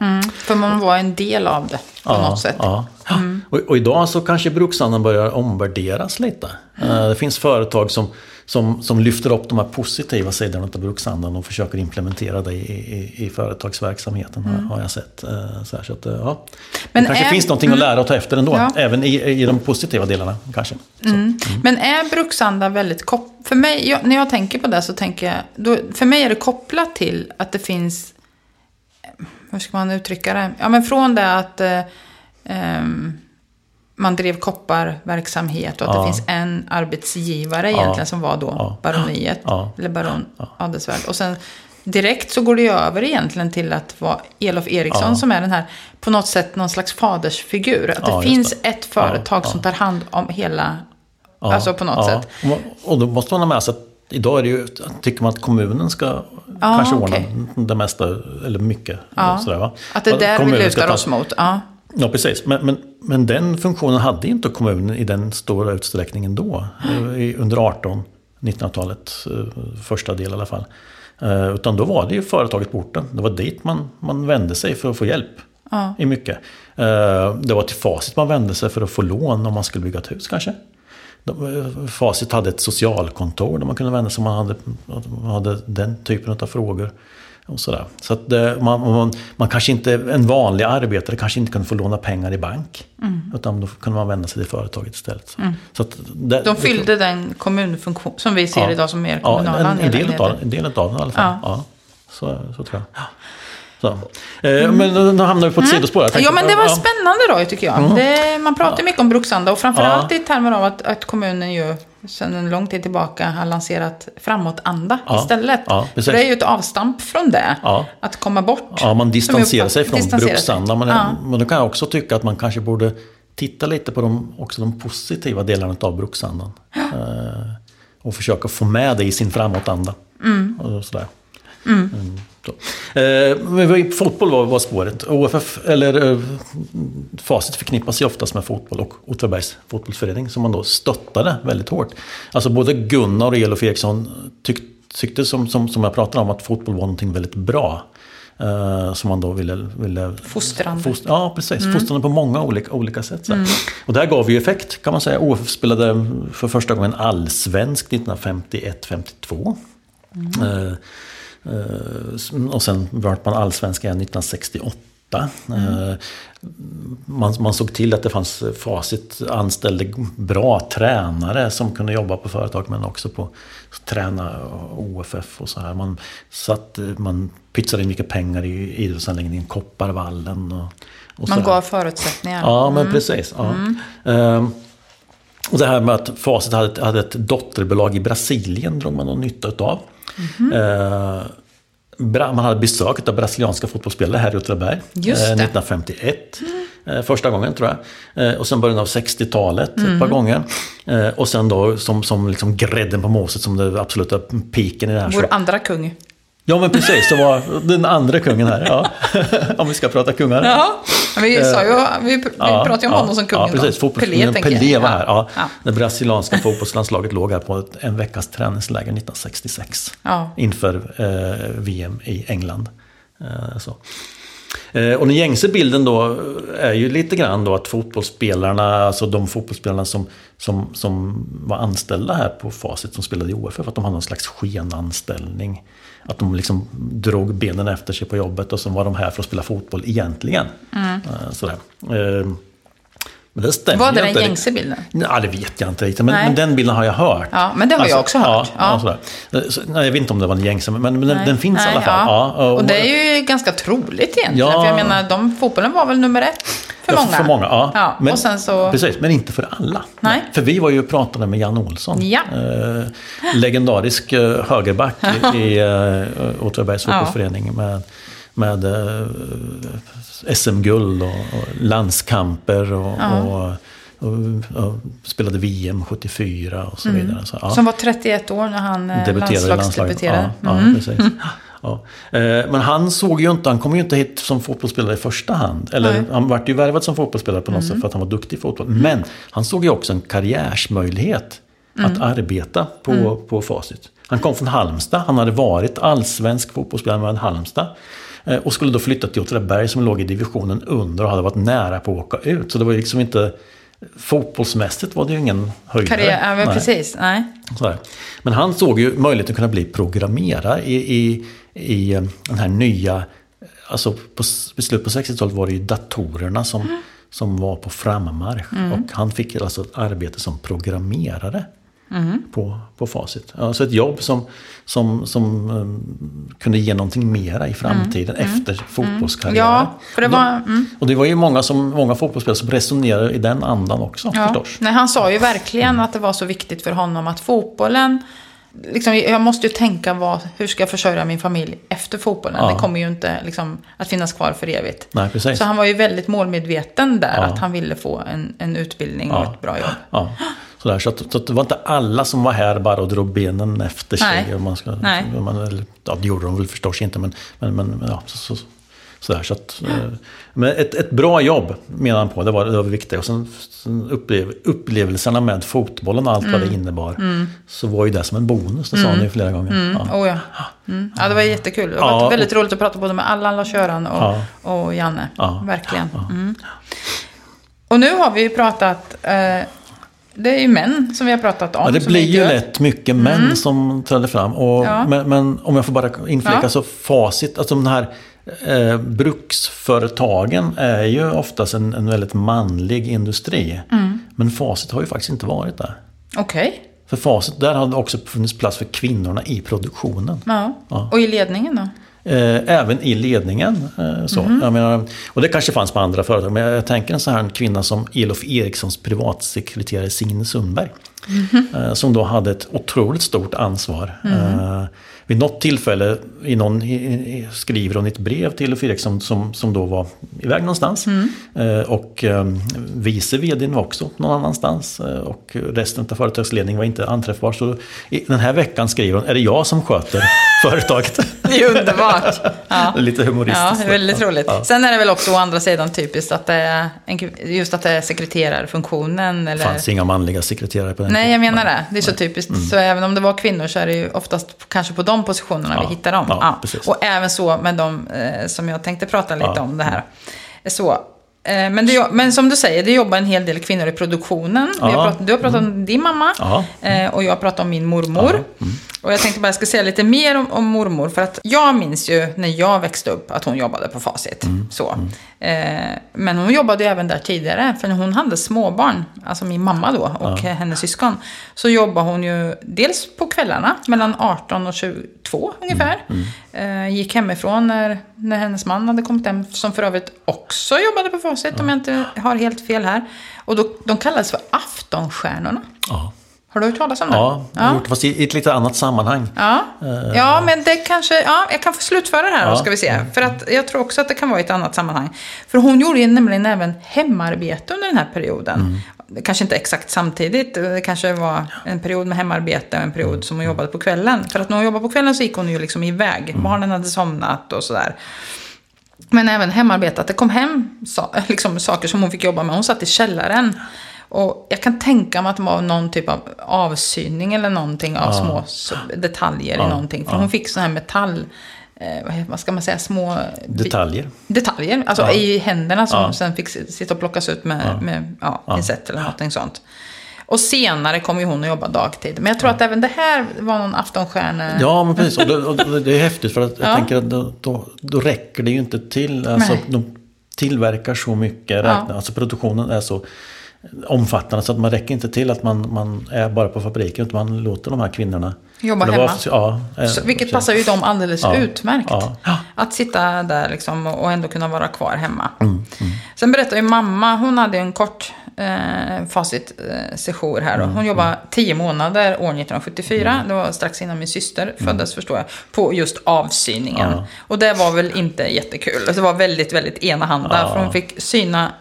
Mm, för man var en del av det på ja, något sätt. Ja. Mm. Och, och, idag så kanske bruksandan börjar omvärderas lite. Mm. Det finns företag som, som, som lyfter upp de här positiva sidorna av bruksandan och försöker implementera det i, i, i företagsverksamheten. Mm. Har jag sett. Eh, så, här, så att, eh, ja. Men det kanske är, finns någonting att mm. lära och ta efter ändå. Ja. Även i, i de positiva delarna kanske. Mm. Men är bruksanda väldigt kopplat? För mig, jag, när jag tänker på det så tänker jag, då, för mig är det kopplat till att det finns hur ska man uttrycka det? Ja, men från det att eh, ehm, man drev kopparverksamhet och att ja. det finns en arbetsgivare egentligen ja. som var då baroniet, eller baron Adelsvärd. Och sen direkt så går det ju över egentligen till att vara Elof Eriksson Ja. som är den här, på något sätt, någon slags fadersfigur. Att Ja, det finns det. ett företag Ja, som ja. tar hand om hela, Ja, alltså på något ja. sätt. Och- Och då måste man ha med sig att idag är det ju, tycker man att kommunen ska kanske ordna okej. det mesta, eller mycket. Ja. Sådär, va? Att det är där vi lutar ta- oss mot. Ja. Ja, precis. Men, men, men den funktionen hade inte kommunen i den stora utsträckningen då. Under 18 1900-talet, eh, första del i alla fall. Eh, Utan då var det ju företaget på orten. Det var dit man, man vände sig för att få hjälp. I mycket. Eh, Det var till Facit man vände sig för att få lån om man skulle bygga ett hus kanske. De- eh, Facit hade ett socialkontor där man kunde vända sig om man hade, man hade den typen av frågor. Och sådär. Så att det, man, man, man kanske inte, en vanlig arbetare kanske inte kunde få låna pengar i bank. Utan då kunde man vända sig till företaget istället. Så att det, De fyllde den kommunfunktion som vi ser Ja. idag som mer Ja, kommunala. en, en, del av, en del av den i alla fall. Ja. Ja. Så, så tror jag. Ja. Så. Eh, Men nu- hamnar vi på ett sidospår. Mm. Ja, tänkte- men det var ja. spännande då, tycker jag. Det, man pratar ju mycket om Brukshanda och framförallt i termer av att, att kommunen ju sedan en lång tid tillbaka har lanserat framåtanda Ja, istället. ja, det är ju ett avstamp från det. Ja. Att komma bort. Ja, man distanserar sig från distanserar. Bruksanda. Men, Ja. men då kan jag också tycka att man kanske borde titta lite på de, också de positiva delarna av Bruksandan. Eh, och försöka få med det i sin framåtanda. Mm. Och sådär. Mm, så. Eh, fotboll var, var spåret. OFF, eller eh, Facit förknippas ju oftast med fotboll och Åtvidabergs fotbollsförening som man då stöttade väldigt hårt. Alltså både Gunnar och Elof Eriksson tyck, tyckte som, som, som jag pratade om att fotboll var någonting väldigt bra. Eh, som man då ville... ville Fostrande. Fost, ja, precis. Fostrande på många olika, olika sätt. Så. Och det här gav ju effekt kan man säga. OFF spelade för första gången allsvenskt 1951-52. Eh, eh, och sen vart man allsvensk igen 1968. Eh, man, man såg till att det fanns facit, anställde bra tränare som kunde jobba på företag men också på träna OFF och så här. Man, satt, man pytsade in mycket pengar i idrottsanläggningen Kopparvallen. Och, och Man gav förutsättningar. Ja, men precis. Ja. Ehm, och det här med att Facit hade ett, hade ett dotterbolag i Brasilien drog man någon nytta utav. Ehm, Bra- man hade besök av brasilianska fotbollsspelare här i Åtvidaberg. Just eh, det. 1951. eh, Första gången tror jag. Eh, Och sen början av 60-talet ett par gånger. Eh, Och sen då som, som liksom grädden på moset som det absoluta piken i det här. Vår så- andra kung. Ja men precis, det var den andra kungen här. Ja. [laughs] Om vi ska prata kungar. Ja, vi, sa ju, vi, vi pratade ju om honom som kung. Ja, precis. Fotbollskungen Pelé, var här. Ja. Ja. Det brasilianska fotbollslandslaget låg här på en veckas träningsläger 1966. Ja. Inför eh, VM i England. Eh, så. Eh, och den gängse bilden då är ju lite grann då att fotbollsspelarna, alltså de fotbollsspelarna som, som, som var anställda här på Facit som spelade i OFF, att de hade någon slags skenanställning. Att de liksom drog benen efter sig på jobbet och så var de här för att spela fotboll egentligen. Eh, sådär. Men det stämmer Var det den gängse bilden? Ja, det vet jag inte riktigt. Men, men den bilden har jag hört. Alltså, Ja, men det har jag också hört. Ja, Ja. Så, nej, jag vet inte om det var den gängse, men, men den, finns Nej, i alla fall. Ja. Ja, och det är ju ganska troligt egentligen. För jag menar, de, fotbollen var väl nummer ett för många. För många, ja. Men, och sen så... Precis, men inte för alla. Nej. För vi var ju och pratade med Jan Olsson. Ja. Eh, legendarisk eh, högerback [laughs] i, eh, Åtvidabergs fotbollsförening. Med, med eh, SM-guld och, och landskamper och, Ja. och, och, spelade VM 74 och så vidare. Så, ja. Som var 31 år när han eh, Debuterade landslagsdebuterade. Ja, Mm. precis. Ja. Eh, Men han såg ju inte, han kom ju inte hit som fotbollsspelare i första hand. Eller Nej. Mm. han vart ju värvad som fotbollsspelare på något sätt för att han var duktig i fotboll. Men han såg ju också en karriärsmöjlighet Mm. att arbeta på, på Facit. Han kom från Halmstad, han hade varit allsvensk fotbollsspelare med Halmstad. Eh, Och skulle då flytta till Åtvidaberg som låg i divisionen under och hade varit nära på att åka ut. Så det var liksom inte... Fotbollsmässigt var det ju ingen höjdare. Karriär, ja, men Nej. precis. Nej. Men han såg ju möjligheten att kunna bli programmerare i, i, i eh, den här nya... Alltså på, i slutet på 60-talet var det ju datorerna som, Mm. som var på frammarsch. Och han fick alltså ett arbete som programmerare Mm. på, på Facit. Alltså ett jobb som, som, som um, kunde ge någonting mera i framtiden efter fotbollskarriären. Mm. Ja, för det Och var... Mm. Och det var ju många, som, många fotbollsspelare som resonerade i den andan också Ja. förstås. Nej, han sa ju verkligen att det var så viktigt för honom att fotbollen liksom, jag måste ju tänka vad, hur ska jag försörja min familj efter fotbollen. Ja. Det kommer ju inte liksom, att finnas kvar för evigt. Nej, precis. Så han var ju väldigt målmedveten där, Ja. att han ville få en, en utbildning och Ja. ett bra jobb. Ja. Sådär, så, att, så att det var inte alla som var här bara och drog benen efter sig. Nej. Man ska, Nej. Man, eller, ja, det gjorde de väl förstås inte, men, men, men ja, så, så, sådär, så att, eh, men ett, ett bra jobb menar han på, det var det var viktiga. Och sen, sen upplev, upplevelserna med fotbollen och allt vad Mm. det innebar. Så var ju det som en bonus, det sa han ju flera gånger. Ja. Oh, ja. Mm. ja, det var jättekul. Det har Ja, väldigt roligt att prata både med Allan, Lars-Göran och, Ja. och Janne. Ja. Verkligen. Mm. Och nu har vi ju pratat, eh, det är ju män som vi har pratat om. Ja, det blir ju lätt mycket män som träder fram. Och, Ja. men, men om jag får bara inflika Ja. så facit, alltså de här eh, bruksföretagen är ju oftast en, en väldigt manlig industri. Mm. Men facit har ju faktiskt inte varit där. Okej. För facit, där har det också funnits plats för kvinnorna i produktionen. Ja. Ja. Och i ledningen då? Eh, även i ledningen. Eh, så. Mhm. Jag menar, och det kanske fanns på andra företag. Men jag tänker en sån här kvinna som Elof Erikssons privatsekreterare Signe Sundberg. Mhm. Eh, som då hade ett otroligt stort ansvar. Eh, vid något tillfälle i någon, skriver hon ett brev till Elof Eriksson som, som då var iväg någonstans. Mm. Eh, och eh, vice vdn var också någon annanstans. Eh, och resten av företagsledningen var inte anträffbar. Så den här veckan skriver hon, är det jag som sköter [laughs] företaget? Det är underbart. [laughs] Ja. Det Lite Ja, humoristiskt. det är väldigt roligt. Ja. Sen är det väl också å andra sidan typiskt att det är en, just att det är sekreterarfunktionen. Det Eller... fanns inga manliga sekreterare på den Nej, jag menar det. Det är så typiskt. Så även om det var kvinnor så är det ju oftast kanske på de positionerna Ja. vi hittar dem. Ja. Och även så med de eh, som jag tänkte prata lite om det här. Så. Eh, men, det, men som du säger, det jobbar en hel del kvinnor i produktionen. Vi har Ja. pratat, du har pratat om din mamma Ja. eh, och jag har pratat om min mormor. Och jag tänkte bara jag ska säga lite mer om, om mormor. För att jag minns ju när jag växte upp att hon jobbade på Facit. Så. Eh, men hon jobbade ju även där tidigare. För när hon hade småbarn, alltså min mamma då och hennes syskon. Så jobbade hon ju dels på kvällarna mellan 18 och 22 ungefär. Eh, gick hemifrån när, när hennes man hade kommit hem. Som för övrigt också jobbade på Facit om jag inte har helt fel här. Och då, de kallades för Aftonstjärnorna. Ja, Har du hört talas om det? ja, jag har gjort fast i ett lite annat sammanhang. Ja. ja, men det kanske... Ja, jag kan få slutföra det här då, Ja. ska vi se. För att jag tror också att det kan vara i ett annat sammanhang. För hon gjorde ju nämligen även hemarbete under den här perioden. Det kanske inte exakt samtidigt. Det kanske var en period med hemarbete och en period som hon jobbade på kvällen. För att när hon jobbade på kvällen så gick hon ju liksom iväg. Barnen hade somnat och sådär. Men även hemarbete, att det kom hem liksom, saker som hon fick jobba med. Hon satt i källaren. Och jag kan tänka mig att det var någon typ av avsyning eller någonting av små s- detaljer i någonting. För hon fick sån här metall... Eh, vad ska man säga? Små... Detaljer. Detaljer, alltså Ja. i händerna som Ja. sen fick sitta och plockas ut med, med ja, pincett eller någonting sånt. Och senare kom ju hon att jobba dagtid. Men jag tror att även det här var någon aftonstjärna... Ja, men precis. Och det, och det är häftigt för att jag Ja. tänker att då, då, då räcker det ju inte till. Alltså, Nej. de tillverkar så mycket. Räknar, Ja. Alltså produktionen är så omfattande så att man räcker inte till att man, man är bara på fabriken. Utan man låter de här kvinnorna Jobba det var- hemma. ja, eh, Så, vilket precis. passar ju dem alldeles Ja. utmärkt. Ja. Ja. Att sitta där liksom och ändå kunna vara kvar hemma. Mm, Sen berättar ju mamma, hon hade en kort eh, facit-sejour här. Mm, Hon jobbade tio månader år 1974. Det var strax innan min syster föddes förstår jag. På just avsyningen. Mm. Ja. Och det var väl inte jättekul. Alltså, Det var väldigt, väldigt enahanda. Ja. För hon fick syna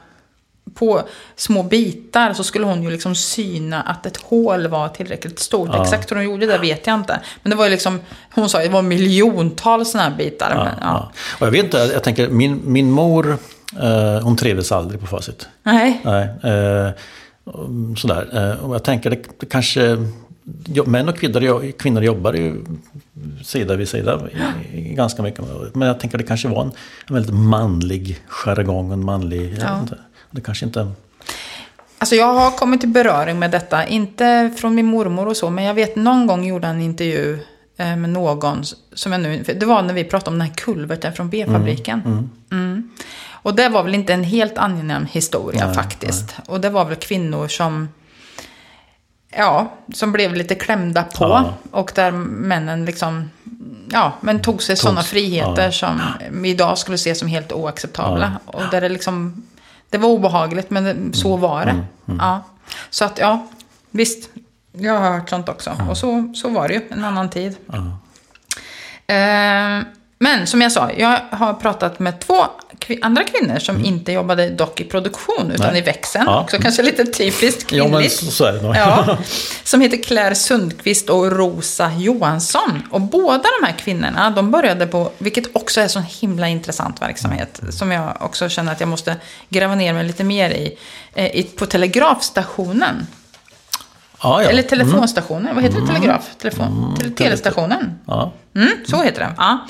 på små bitar så skulle hon ju liksom syna att ett hål var tillräckligt stort. Ja. Exakt hur hon gjorde det vet jag inte. Men det var ju liksom, hon sa att det var miljontals sådana här bitar. Ja, men, ja. Och jag vet inte, jag tänker min, min mor, eh, hon trivdes aldrig på Facit. Nej. Nej, eh, sådär. Eh, och jag tänker det, det kanske... Män och kvinnor, kvinnor jobbar ju sida vid sida i, i ganska mycket. Men jag tänker det kanske var en, en väldigt manlig jargong, en manlig... Ja. inte, det kanske inte... Alltså jag har kommit i beröring med detta. Inte från min mormor och så. Men jag vet någon gång gjorde jag en intervju eh, med någon. Som jag nu, det var när vi pratade om den här kulverten från B-fabriken. Mm. Och det var väl inte en helt angenäm historia Nej, faktiskt. Och det var väl kvinnor som... Ja, som blev lite klämda på. Ja. Och där männen liksom... Ja, men tog sig sådana friheter ja. som vi idag skulle se som helt oacceptabla. Och där det liksom... Det var obehagligt, men det, så Mm, var det. Ja. Så att, ja, visst. Jag har hört sånt också. Och så, så var det ju, en annan tid. Eh, men som jag sa, jag har pratat med två andra kvinnor som inte jobbade dock i produktion utan Mm. Nej. i växeln. Ja. Också kanske lite typiskt Ja, kvinnligt. men så, så är det nog. Ja, [laughs] som heter Claire Sundqvist och Rosa Johansson. Och båda de här kvinnorna, de började på, vilket också är så himla intressant verksamhet, som jag också känner att jag måste gräva ner mig lite mer i, eh, i på telegrafstationen. ja, ja. Eller telefonstationen, vad heter det? Telegraf? Telefon? Tele- telestationen? Ja. Mm, så heter den. Ja.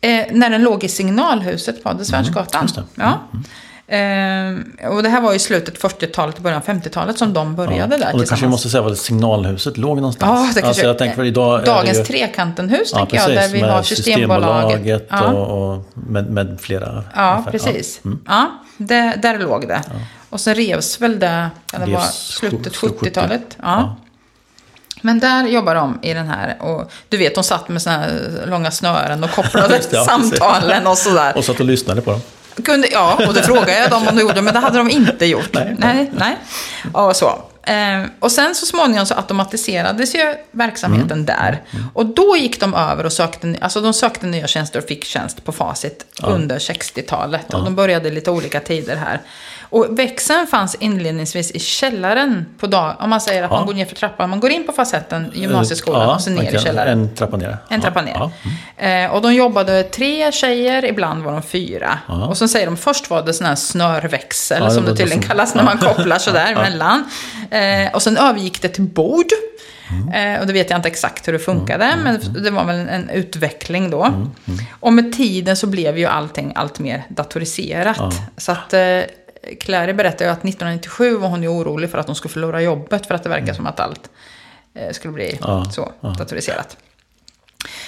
Eh, när den låg i signalhuset på Adelsvärdsgatan. det. Ja. Eh, och det här var i slutet 40-talet, början av 50-talet som de började där Och då kanske vi måste säga var signalhuset låg någonstans. Ja, det kanske alltså, jag idag Dagens ju, Trekantenhus, ja, tänker precis, jag, där vi har Systembolaget. Ja, och, och med, med flera. ja ungefär. precis. Ja, det, där låg det. Och sen revs väl det, ja, det var slutet sju- 70-talet. Ja. Ja. Men där jobbar de i den här, och du vet, de satt med såna här långa snören och kopplade [laughs] ja, samtalen och sådär. Och satt och lyssnade på dem. Kunde, ja, och det frågade jag dem om de gjorde, men det hade de inte gjort. Nej. nej. nej. Och, så. Eh, och sen så småningom så automatiserades ju verksamheten Mm. där. Och då gick de över och sökte, alltså de sökte nya tjänster och fick tjänst på Facit under 60-talet. Och de började lite olika tider här. Och växeln fanns inledningsvis i källaren på dag. Om man säger att Ja. man går ner för trappan. Man går in på facetten i gymnasieskolan Ja, och så ner okej. i källaren. En trappa ner. En trappa ner. Ja, ja. Eh, och de jobbade tre tjejer, ibland var de fyra. Ja. Och så säger de, först var det sån här snörväxel, Ja, det som det tydligen som- kallas när man kopplar sådär [laughs] emellan. Eh, och sen övergick det till bord. Mm. Eh, och det vet jag inte exakt hur det funkade, men det var väl en, utveckling då. Mm, Och med tiden så blev ju allting allt mer datoriserat. Ja. Så att eh, Clary berättade ju att 1997 var hon ju orolig för att hon skulle förlora jobbet, för att det verkar som att allt eh, skulle bli Mm. Ja, så ja. datoriserat.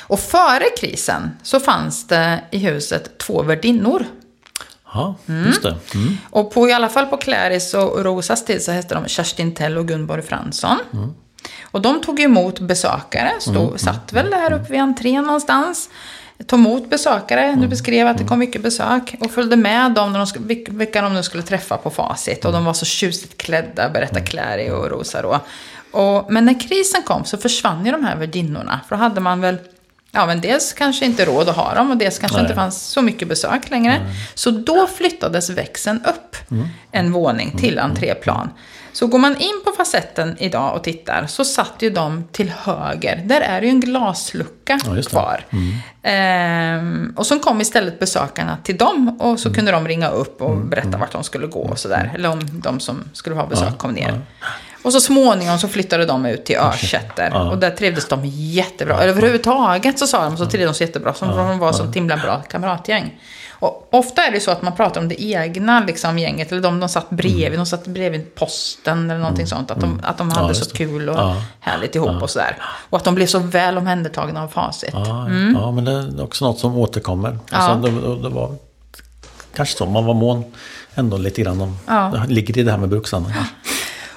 Och före krisen så fanns det i huset två värdinnor. Ja, just det. Mm. Och på, i alla fall på Claris och Rosas tid så hette de Kerstin Tell och Gunborg Fransson. Och de tog emot besökare, stod, satt väl där uppe vid entrén någonstans. Tog emot besökare, du beskrev att det kom mycket besök. Och följde med dem när de, sk- vilk- vilka de nu skulle träffa på Facit. Och de var så tjusigt klädda, berättar Clary och Rosa då. Och, men när krisen kom så försvann ju de här värdinnorna. För då hade man väl Ja, men dels kanske inte råd att ha dem och dels kanske Nej. inte fanns så mycket besök längre. Så då flyttades växeln upp en våning till entréplan. Så går man in på facetten idag och tittar så satt ju de till höger. Där är det ju en glaslucka Ja, kvar. Ehm, och så kom istället besökarna till dem och så kunde de ringa upp och berätta vart de skulle gå och sådär. Eller om de som skulle ha besök Ja, kom ner. Och så småningom så flyttade de ut till Örsätter. Ja. Och där trivdes de jättebra. Eller överhuvudtaget så sa de så trivdes de så jättebra. Som de var så himla bra kamratgäng. Och ofta är det så att man pratar om det egna liksom, gänget. Eller de de satt bredvid. De satt bredvid posten eller någonting sånt. Att de, att de hade just så kul och Ja. härligt ihop och sådär. Och att de blev så väl omhändertagna av Facit. Ja, ja, men det är också något som återkommer. Ja. Alltså, det, det var kanske så, man var mån ändå lite grann om, Ja. det ligger i det här med brukshandeln.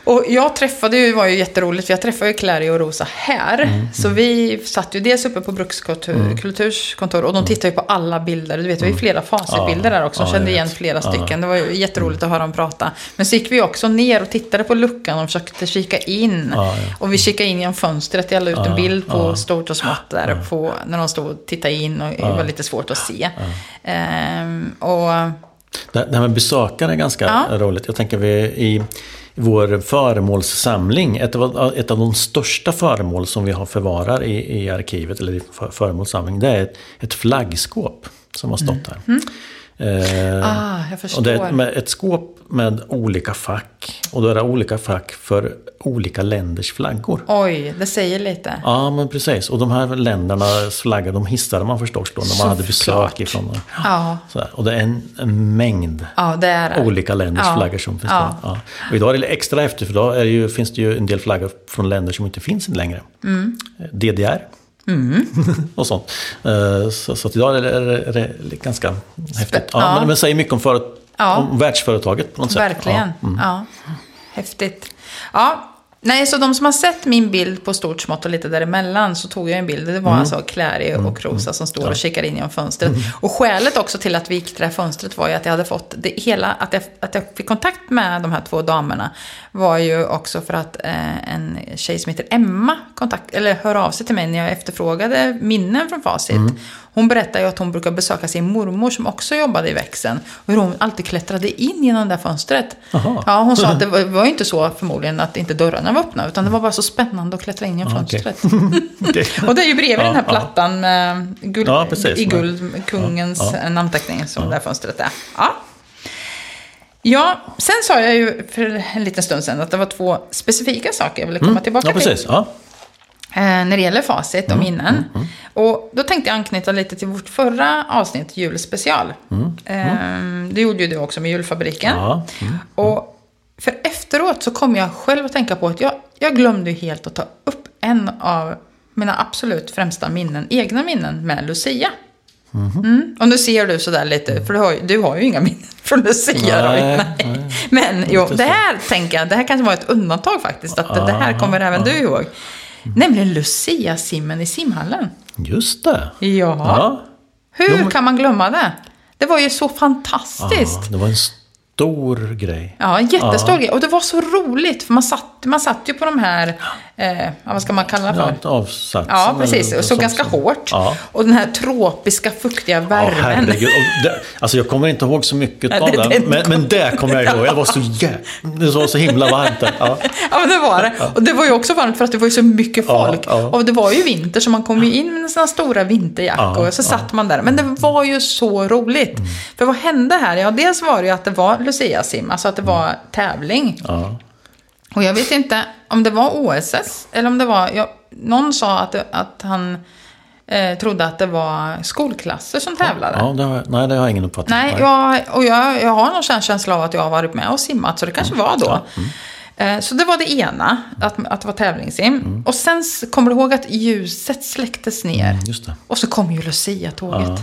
Och jag träffade ju, det var ju jätteroligt, för jag träffade ju Clary och Rosa här. Mm, Så vi satt ju dels uppe på Brukskulturs kontor och de tittade ju på alla bilder. Du vet, det var ju flera Facitbilder där också. Mm. Ja, kände igen flera stycken. Det var ju jätteroligt att höra dem prata. Men så gick vi också ner och tittade på luckan och försökte kika in. Ja, ja. Och vi kikade in genom fönstret. Jag la ut en bild på stort och smått där. På, när de stod och tittade in och det var lite svårt att se. Ehm, och Det, här med besökare är ganska roligt. Jag tänker vi i vår föremålssamling, ett av, ett av de största föremål som vi har förvarar i, i arkivet, eller i för, föremålssamling, det är ett, ett flaggskåp som har stått här. Eh, Mm. Ah, jag förstår. och det är ett, ett skåp med olika fack. Och då är det olika fack för olika länders flaggor. Oj, det säger lite. Ja, men precis. Och de här ländernas flaggor, de hissade man förstås då när man hade Såklart. besök ifrån. Ja. Sådär. Och det är en, en mängd Ja, det är det. olika länders Ja. flaggor som finns Ja. där. Ja. Och idag är det extra efter, för är det ju, finns det ju en del flaggor från länder som inte finns längre. Mm. DDR. [laughs] och sånt. Eh, Så, så idag är det, är det, ganska häftigt. Ja, Ja. Men det säger mycket om, för, Ja. om världsföretaget på något sätt. Verkligen. Ja. Mm. Ja. Häftigt. Ja, Nej, så de som har sett min bild på stort, smått och lite däremellan så tog jag en bild. Det var alltså Clary och Krosa som står och kikar in genom fönstret. Och skälet också till att vi gick till det här fönstret var ju att jag hade fått det hela, att jag, att jag fick kontakt med de här två damerna var ju också för att eh, en tjej som heter Emma kontakt, eller hör av sig till mig när jag efterfrågade minnen från Facit. Hon berättade ju att hon brukar besöka sin mormor som också jobbade i växeln. Och hur hon alltid klättrade in genom det där fönstret. Jaha. Ja, hon sa att det [laughs] var, var ju inte så förmodligen att inte dörrarna var öppna. Utan det var bara så spännande att klättra in genom Ja, okej. fönstret. [laughs] Och det är ju bredvid Ja, den här ja. plattan med guld, Ja, precis. i guld, kungens Ja, ja. namnteckning som det här fönstret är. Ja. Ja, sen sa jag ju för en liten stund sedan att det var två specifika saker jag ville komma tillbaka Mm. Ja, precis. Ja. till. Eh, när det gäller facit Mm, och minnen. Och då tänkte jag anknyta lite till vårt förra avsnitt, julspecial. Eh, det gjorde ju du också med julfabriken. Mm, Ja. Och för efteråt så kom jag själv att tänka på att jag, jag glömde helt att ta upp en av mina absolut främsta minnen, egna minnen med Lucia. Mm. Och nu ser du sådär lite, för du har, du har ju inga minnen från Lucia. Nej. Nej. Men jo, det här tänker jag, det här kanske var ett undantag faktiskt. Att det, det här kommer även du ihåg. Nämligen Lucia-simmen i simhallen. Just det. Ja. Ja. Hur men- kan man glömma det? Det var ju så fantastiskt. Ja, det var en stor grej. Ja, en jättestor grej. Och det var så roligt, för man satt, man satt ju på de här, eh, ja, vad ska man kalla det för? Ja, avsatsen. Ja, precis. Och så ganska hårt. Ja. Och den här tropiska, fuktiga Ja, värmen. herregud. Och det, alltså jag kommer inte ihåg så mycket Nej, av det- det- Men, men det kommer jag ihåg. Det var så jä... Det var så himla varmt där. Ja. [laughs] Ja, men det var det. Och det var ju också varmt för att det var ju så mycket Ja, folk. ja. Och det var ju vinter, så man kom ju in med sina stora vinterjackor. Ja, och så satt man där. Men det var ju så roligt. Mm. För vad hände här? Ja, dels var det ju att det var Lucia-sim, alltså att det var tävling. Ja. Och jag vet inte om det var OSS eller om det var... Ja, någon sa att, det, att han eh, trodde att det var skolklasser som tävlade. Ja, det har, nej, det har jag ingen uppfattning Nej, jag, och jag, jag har någon känsla av att jag har varit med och simmat, så det kanske var då. Eh, Så det var det ena, att, att det var tävlingssim. Och sen kommer du ihåg att ljuset släcktes ner. Det. Och så kom ju Lucia-tåget.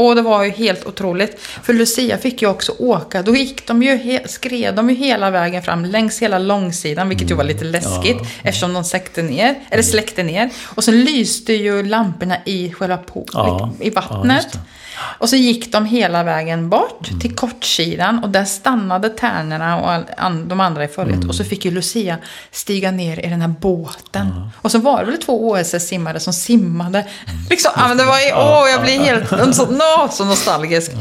Och det var ju helt otroligt. För Lucia fick ju också åka. Då gick de ju skred de ju hela vägen fram längs hela långsidan. Vilket ju var lite läskigt. Eftersom de släckte ner. Eller släckte ner. Och så lyste ju lamporna i själva po- Ja, i, ja, vattnet. det. Och så gick de hela vägen bort till kortsidan. Och där stannade tärnorna och all, an, de andra i följet. Och så fick ju Lucia stiga ner i den här båten. Och så var det väl två OSS-simmare som simmade. [laughs] Liksom, ja, men det var ju, åh, jag blir helt så, så nostalgisk.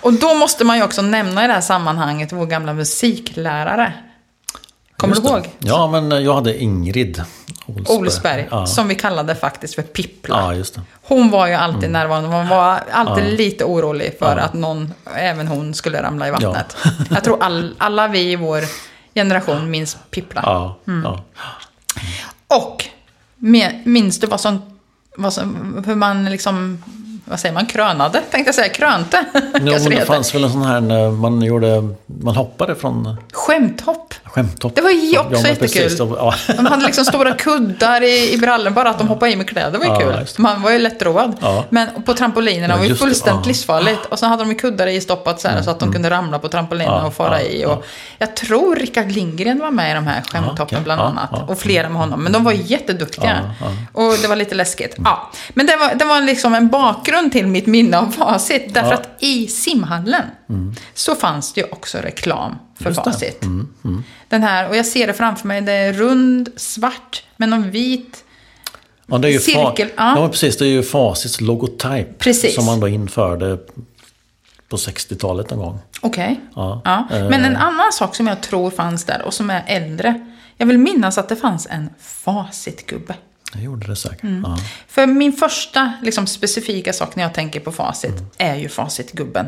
Och då måste man ju också nämna i det här sammanhanget vår gamla musiklärare. Kommer Just du det. ihåg? Ja, men eh, jag hade Ingrid Olsberg. Olsberg, Ja. som vi kallade faktiskt för Pippla. ja. Hon var ju alltid närvarande. Man var alltid Ja. lite orolig för att någon, även hon, skulle ramla i vattnet. [laughs] Jag tror all, alla vi i vår generation minns Pippla. Mm. Och minns du vad som, vad som, hur man liksom, vad säger man, krönade? Tänkte jag säga, krönte. [laughs] Jo, men det fanns väl en sån här när man gjorde, man hoppade från Skämthopp. Skämthopp. Det var ju också men jättekul. precis, det var- Ja. De hade liksom stora kuddar i, i brallen, bara att de hoppade i med kläder var ju Ja, kul. det. Man var ju lättroad. Ja. Men på trampolinerna Ja, var ju det. fullständigt Ja. livsfarligt. Och så hade de ju kuddar i stoppat så, här, så att de kunde ramla på trampolinerna Ja, och fara ja, i. ja. Och Jag tror Rickard Lindgren var med i de här skämthoppen okej. bland Ja, annat. ja. Och flera med honom. Men de var ju jätteduktiga. Ja, Och det var lite läskigt. Ja. Men det var, det var liksom en bakgrund till mitt minne av Facit. Därför Ja. att i simhallen så fanns det ju också reklam för Just. Facit. Den här, och jag ser det framför mig, det är rund, svart, med någon vit. Ja, det är ju Cirkel, ja. ja. precis. Det är ju Facits logotyp. Precis. Som man då införde på 60-talet en gång. Okej. Ja. Ja. Eh. Men en annan sak som jag tror fanns där och som är äldre. Jag vill minnas att det fanns en Facitgubbe. Det gjorde det säkert. Mm. Ja. För min första liksom, specifika sak när jag tänker på Facit Mm. är ju Facitgubben.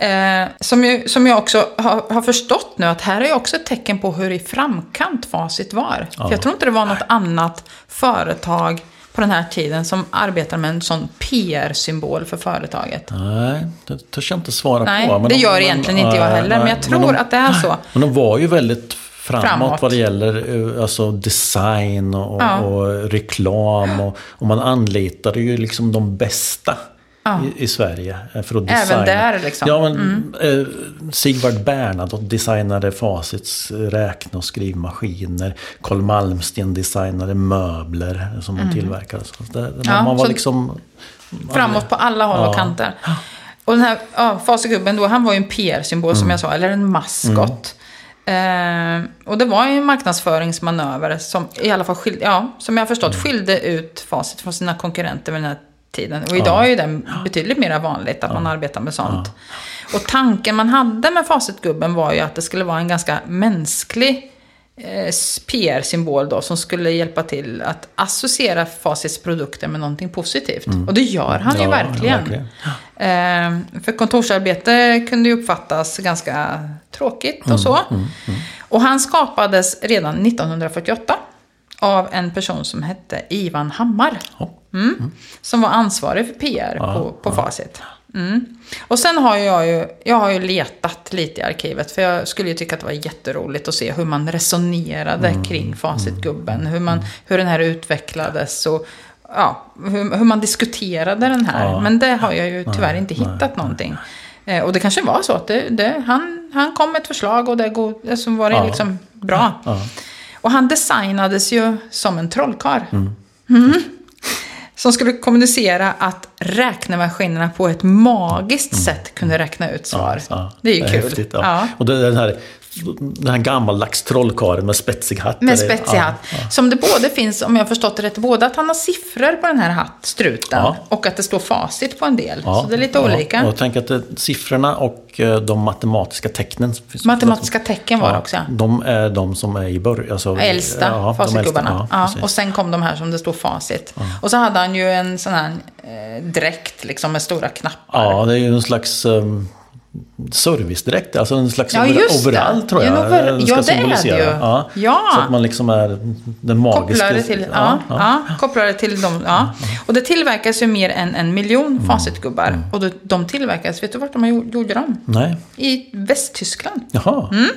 Eh, som, ju, som jag också har, har förstått nu att här är ju också ett tecken på hur i framkant Facit var. För jag tror inte det var något annat företag på den här tiden som arbetar med en sån PR-symbol för företaget. Nej, det törs jag inte svara Nej, på. men det de- gör men- egentligen inte jag nej, heller, men nej. jag tror de, att det är så. [clears throat] Men de var ju väldigt framåt, Framåt. vad det gäller eh, alltså design och, Ja. och reklam. Och, och man anlitade ju liksom de bästa i, i, Sverige. Eh, för att designa. Även där liksom? Ja, men mm. eh, Sigvard Bernadotte designade Facits räkne och skrivmaskiner. Carl Malmsten designade möbler som mm. tillverkade. Så det, ja, man var liksom... Framåt på alla håll och kanter. Och den här ja, Facitgubben då, han var ju en PR-symbol som mm. jag sa, eller en maskot. Eh, och det var ju en marknadsföringsmanöver som i alla fall skilde, ja, som jag har förstått mm. skilde ut Facit från sina konkurrenter vid den här tiden. Och idag är ju det betydligt mer vanligt att man arbetar med sånt. Och tanken man hade med Facitgubben var ju att det skulle vara en ganska mänsklig eh, PR-symbol då som skulle hjälpa till att associera Facits produkter med någonting positivt. Mm. Och det gör han ja, ju verkligen. verkligen. Eh, för kontorsarbete kunde ju uppfattas ganska tråkigt och mm, så. Mm, mm, och han skapades redan 1948 av en person som hette Ivan Hammar. Mm. Som var ansvarig för PR ja, på, på ja. Facit. Mm. Och sen har jag ju, jag har ju letat lite i arkivet. För jag skulle ju tycka att det var jätteroligt att se hur man resonerade mm. kring Facitgubben. Hur, man, hur den här utvecklades och ja, hur, hur man diskuterade den här. Ja. Men det har jag ju tyvärr inte hittat nej, någonting. Eh, och det kanske var så att det, det, han, han kom med ett förslag och det, go, som var det liksom bra. Och han designades ju som en trollkarl. Mm. Mm. Som skulle kommunicera att räknemaskinerna på ett magiskt mm. sätt kunde räkna ut svar. Ja, ja. Det är ju kul. Häftigt, ja. Och den här den här gammaldags trollkarlen med spetsig hatt. Med spetsig hatt. Ja, ja. Som det både finns, om jag har förstått det rätt, både att han har siffror på den här hattstruten ja. och att det står facit på en del. Så det är lite olika. Och tänk att det, siffrorna och eh, de matematiska tecknen. Matematiska tecken var det också, De är de som är i början. Alltså, äldsta facitgubbarna. Ja, och sen kom de här som det står facit. Och så hade han ju en sån här eh, dräkt liksom med stora knappar. Ja, det är ju en slags... Um, servicedräkt, alltså en slags ja, overall tror jag. Over, ja, det är det ju. Ja. ja. Så att man liksom är den magiska. Kopplade till, ja, ja. ja. kopplade till dem. Ja. Och det tillverkas ju mer än en miljon mm. facitgubbar. Mm. Och de tillverkas, vet du vart de gjorde dem? Nej. I Västtyskland. Jaha. Mm.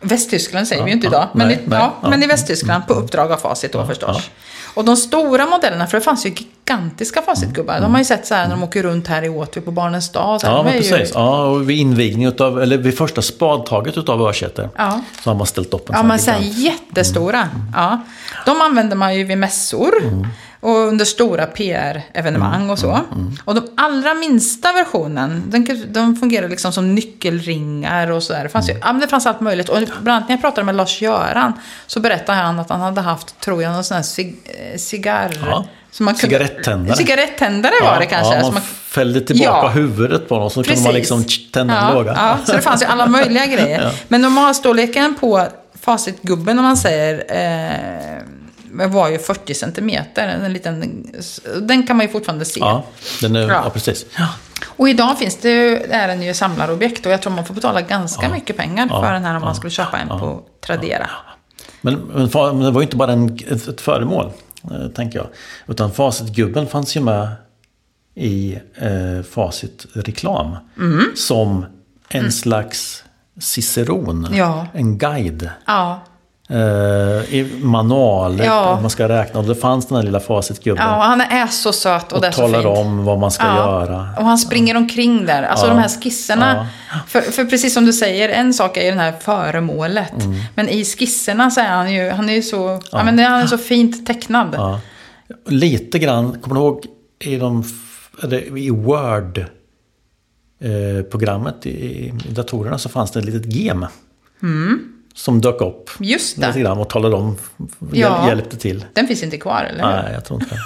Västtyskland säger vi ju inte idag. Men, nej, i, nej, men i Västtyskland, på uppdrag av Facit då förstås. Och de stora modellerna, för det fanns ju gigantiska Facitgubbar. Mm. De har ju sett så här när de åker runt här i Åtvid på Barnens dag. Ja, men precis. Ju... Ja, och vid invigning utav, eller vid första spadtaget utav Örsäter. Ja. Så har man ställt upp en Ja, men så här jättestora. Mm. Ja. De använder man ju vid mässor. Mm. Och under stora PR-evenemang och så. Mm, mm, mm. Och de allra minsta versionen, den, de fungerar liksom som nyckelringar och sådär. Det fanns, ju, mm. ja, det fanns allt möjligt. Och bland annat när jag pratade med Lars-Göran så berättade han att han hade haft, tror jag, någon sån här cig, eh, cigarr... Ja. Cigarettändare. Cigarettändare var det kanske. Ja, man, man fällde tillbaka ja. huvudet på dem så Precis. kunde man liksom tända ja, en låga. Ja, så det fanns ju alla möjliga [laughs] grejer. ja. Men normalstorleken på facitgubben om man säger eh, var ju 40 centimeter. En liten, den kan man ju fortfarande se. Ja, den är, ja. ja precis. Ja. Och idag finns det ju, är den ju samlarobjekt och jag tror man får betala ganska ja. mycket pengar för den här om man skulle köpa en på Tradera. Men, men, men, det var ju inte bara en, ett, ett föremål, eh, tänker jag. Utan Facitgubben fanns ju med i eh, Facit-reklam. Mm. Som en mm. slags ciceron, ja. en guide. Ja eh, i manualer ja. man ska räkna. Och det fanns den här lilla facitgubben. Ja, han är så söt och, och det är så talar om vad man ska ja. göra. Och han springer omkring där. Alltså ja. de här skisserna. För, för, precis som du säger, en sak är ju det här föremålet. Mm. Men i skisserna så är han ju, han är ju så, ja. men han är så fint tecknad. Lite grann, kommer du ihåg i, de, i Word eh, programmet i, i datorerna så fanns det ett litet gem. Mm som dök upp. Just det. Lite grann och talade om, ja. hjälpte till. Den finns inte kvar, eller hur? Nej, jag tror inte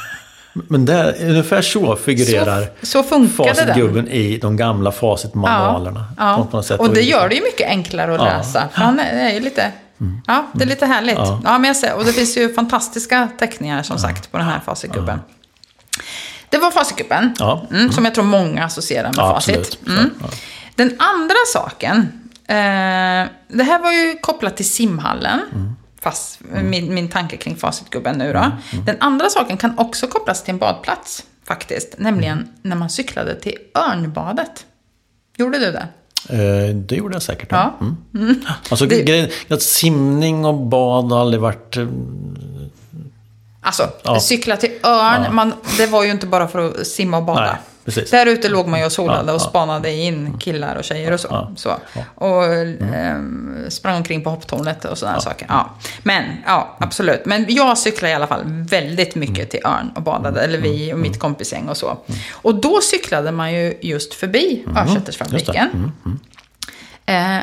Men det, ungefär så figurerar så, så facitgubben i de gamla facitmanualerna. Ja, ja. och det gör det ju mycket enklare att ja. läsa. För han är ju lite... Mm. Ja, det är lite härligt. Ja. ja. men jag ser, och det finns ju fantastiska teckningar som sagt på den här facitgubben. Det var facitgubben, ja. mm, som jag tror många associerar med facit. Mm. Den andra saken Eh, det här var ju kopplat till simhallen. Mm. Fast mm. Min, min tanke kring facitgubben nu då. Mm. mm. Den andra saken kan också kopplas till en badplats. Faktiskt. Nämligen mm. när man cyklade till Örnbadet. Gjorde du det? Eh, det gjorde jag säkert. Ja. Mm. Mm. Alltså, det... att simning och bad har aldrig varit... Eh, alltså, ja. cykla till Örn, ja. man, det var ju inte bara för att simma och bada. Nej. Precis. Där ute låg man ju och solade Ja, och ja. spanade in killar och tjejer och så. Ja, så. Och ehm, sprang omkring på hopptornet och sådana saker. Ja. Men, ja, absolut. Men jag cyklade i alla fall väldigt mycket till Örn och badade. Eller vi och mitt kompisgäng och så. Och då cyklade man ju just förbi Örsättersfabriken. Eh,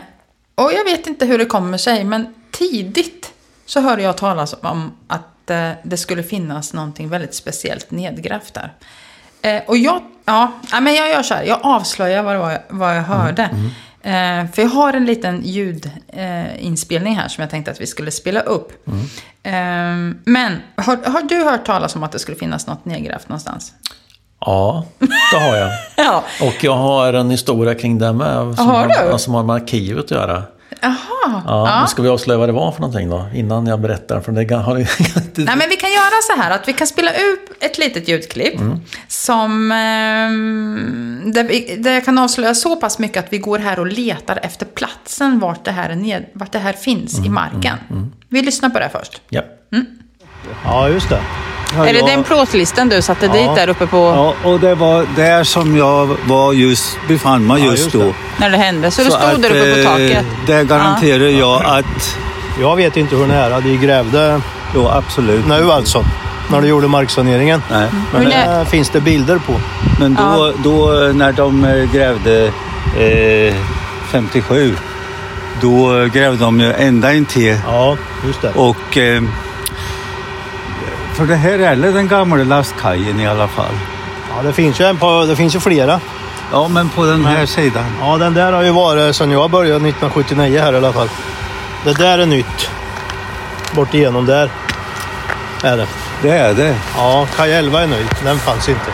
och jag vet inte hur det kommer sig, men tidigt så hörde jag talas om att eh, det skulle finnas någonting väldigt speciellt nedgrävt där. Eh, och jag, ja, men jag gör så här, jag avslöjar vad, var, vad jag hörde. Eh, för jag har en liten ljudinspelning eh, här som jag tänkte att vi skulle spela upp. Eh, men har, har du hört talas om att det skulle finnas något nedgrävt någonstans? Ja, det har jag. [laughs] Ja. Och jag har en historia kring det med. Som Har du? har, som har med arkivet att göra. Jaha. Ja, Men ska vi avslöja vad det var för någonting då? Innan jag berättar. För det har inte... [laughs] Nej, men vi kan göra så här att vi kan spela upp ett litet ljudklipp. Som, ehm, där, vi, där jag kan avslöja så pass mycket att vi går här och letar efter platsen vart det här, är ned, vart det här finns i marken. Vi lyssnar på det först. Ja. Ja, just det. Är det jag- den plåtlisten du satte Ja. dit där uppe på Ja, och det var där som jag var just, befann mig Ja, just, just då. det. när det hände? Så, du Så stod att, där uppe på eh, taket? Det garanterar jag att... Jag vet inte hur nära de grävde Jo, absolut. nu alltså. När de gjorde marksaneringen. Nej. Men Hur det finns det bilder på. Men då, då när de eh, grävde eh, 57, då grävde de ju ända in till Ja, just det. och... Eh, för det här är den gamla lastkajen i alla fall. Ja, det finns ju en på, det finns ju flera. Ja, men på den här sidan. Ja, den där har ju varit sedan jag började 1979 här i alla fall. Det där är nytt. Bort igenom där. Är det. Det är det. Ja, kaj 11 är ny. Den fanns inte.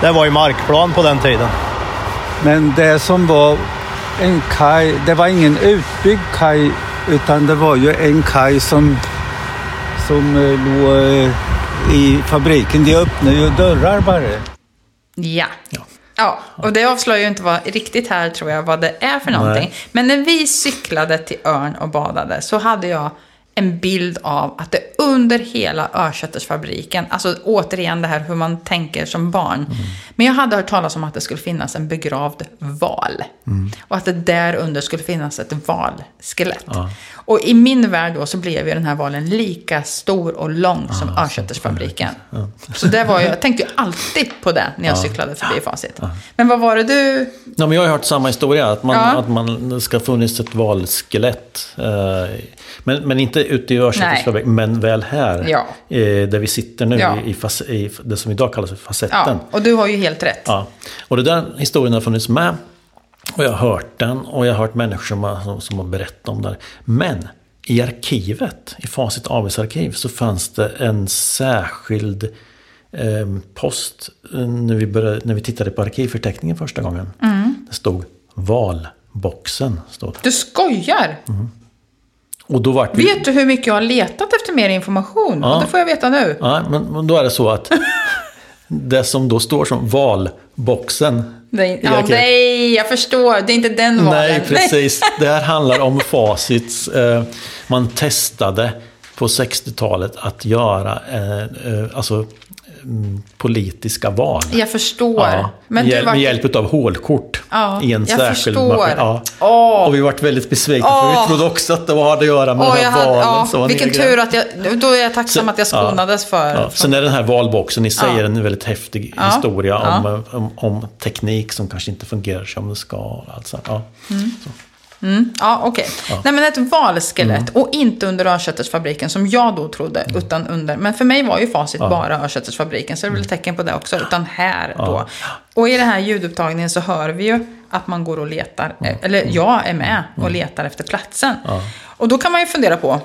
Det var ju markplan på den tiden. Men det som var en kaj, det var ingen utbyggd kaj utan det var ju en kaj som, som eh, låg eh, i fabriken. De öppnade ju dörrar bara. Ja. ja. och det avslöjar ju inte vad, riktigt här tror jag vad det är för någonting. Men när vi cyklade till Örn och badade så hade jag en bild av att det under hela Örsättersfabriken, alltså återigen det här hur man tänker som barn. Men jag hade hört talas om att det skulle finnas en begravd val. Och att det där under skulle finnas ett valskelett. Och i min värld då så blev ju den här valen lika stor och lång som Örsättersfabriken. Så det var ju, jag tänkte ju alltid på det när jag cyklade förbi Facit. Men vad var det du... Ja, men jag har hört samma historia, att, man, Ja. att man, ska funnits ett valskelett. Eh, men, men inte ute i Örsätersfabriken, men väl här. Ja. Eh, där vi sitter nu, Ja. i, fas, i det som idag kallas för facetten. Ja, och du har ju helt rätt. Ja. Och det där historien har funnits med. Och jag har hört den och jag har hört människor som har, som, har berättat om det. Men i arkivet, i Facit ABs arkiv, så fanns det en särskild eh, post när vi, började, när vi tittade på arkivförteckningen första gången. Det stod valboxen. Stod. Du skojar! Och då vart vi... Vet du hur mycket jag har letat efter mer information? Ja. Och det får jag veta nu. Ja, men, men då är det så att [laughs] det som då står som valboxen i ja, nej, jag förstår. Det är inte den valen. Nej, precis. [laughs] Det här handlar om facits. Eh, man testade på 60-talet att göra eh, eh, alltså, politiska val. Jag förstår. Ja, Men med, du hjäl- var... med hjälp av hålkort Ja, i en jag särskild förstår. maskin. Ja. Åh. Och vi varit väldigt besvikna för Åh. vi trodde också att det hade att göra med den jag här hade, valen. ja, som var vilken tur att jag... Då är jag tacksam Så- att jag skonades för... Ja, för sen är den här valboxen i sig Ja. en väldigt häftig Ja. historia om, Ja. eh, om, om teknik som kanske inte fungerar som det ska. och allt sånt. Ja. Ja, okej. Nej, men ett valskelett. Och inte under Örsättersfabriken som jag då trodde. Utan under. Men för mig var ju facit bara Örsättersfabriken. Så det är väl ett tecken på det också. Utan här då. Och i den här ljudupptagningen så hör vi ju att man går och letar. Eller jag är med och letar efter platsen. Och då kan man ju fundera på.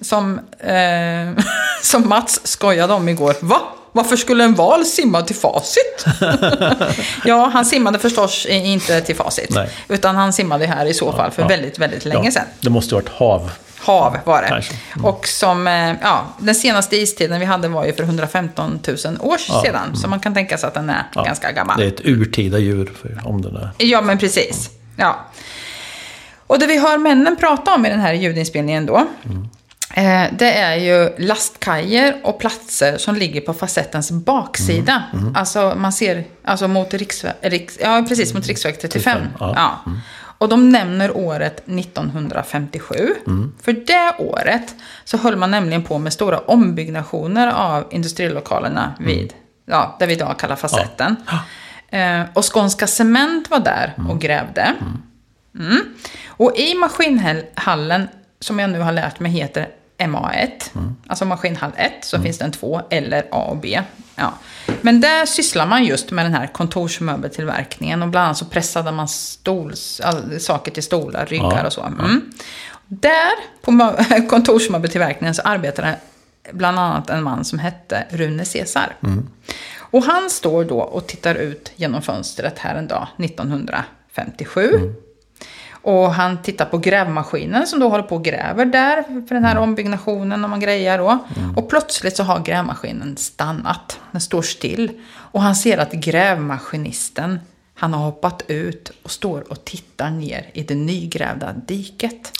Som, eh, [laughs] som Mats skojade om igår. Va? Varför skulle en val simma till facit? [laughs] ja, han simmade förstås inte till facit. Nej. Utan han simmade här i så fall för ja. väldigt, väldigt länge Ja, sedan. Det måste ha varit hav. Hav var det. Kanske. Och som, eh, ja, den senaste istiden vi hade var ju för 115 000 år sedan. Så man kan tänka sig att den är Ja. ganska gammal. Det är ett urtida djur för, om det där. Ja, men precis. Ja. Och det vi hör männen prata om i den här ljudinspelningen då. Eh, det är ju lastkajer och platser som ligger på facettens baksida. Alltså man ser, alltså mot riksväg, riks, ja precis mot riksväg 35. 35, ja. Ja. Och de nämner året 1957. För det året så höll man nämligen på med stora ombyggnationer av industrilokalerna vid, ja, där vi idag kallar facetten. Eh, och Skånska Cement var där och grävde. Mm. Och i maskinhallen, som jag nu har lärt mig heter MA1, alltså maskinhall 1, så finns det en 2 eller A och B. Ja. Men där sysslar man just med den här kontorsmöbeltillverkningen och bland annat så pressade man stols, saker till stolar, ryggar Ja, och så. Mm. Där, på mö- [laughs] kontorsmöbeltillverkningen, så arbetade bland annat en man som hette Rune Cesar. Och han står då och tittar ut genom fönstret här en dag, 1957. Och han tittar på grävmaskinen som då håller på och gräver där för den här ombyggnationen och man grejar då. Och plötsligt så har grävmaskinen stannat. Den står still. Och han ser att grävmaskinisten, han har hoppat ut och står och tittar ner i det nygrävda diket.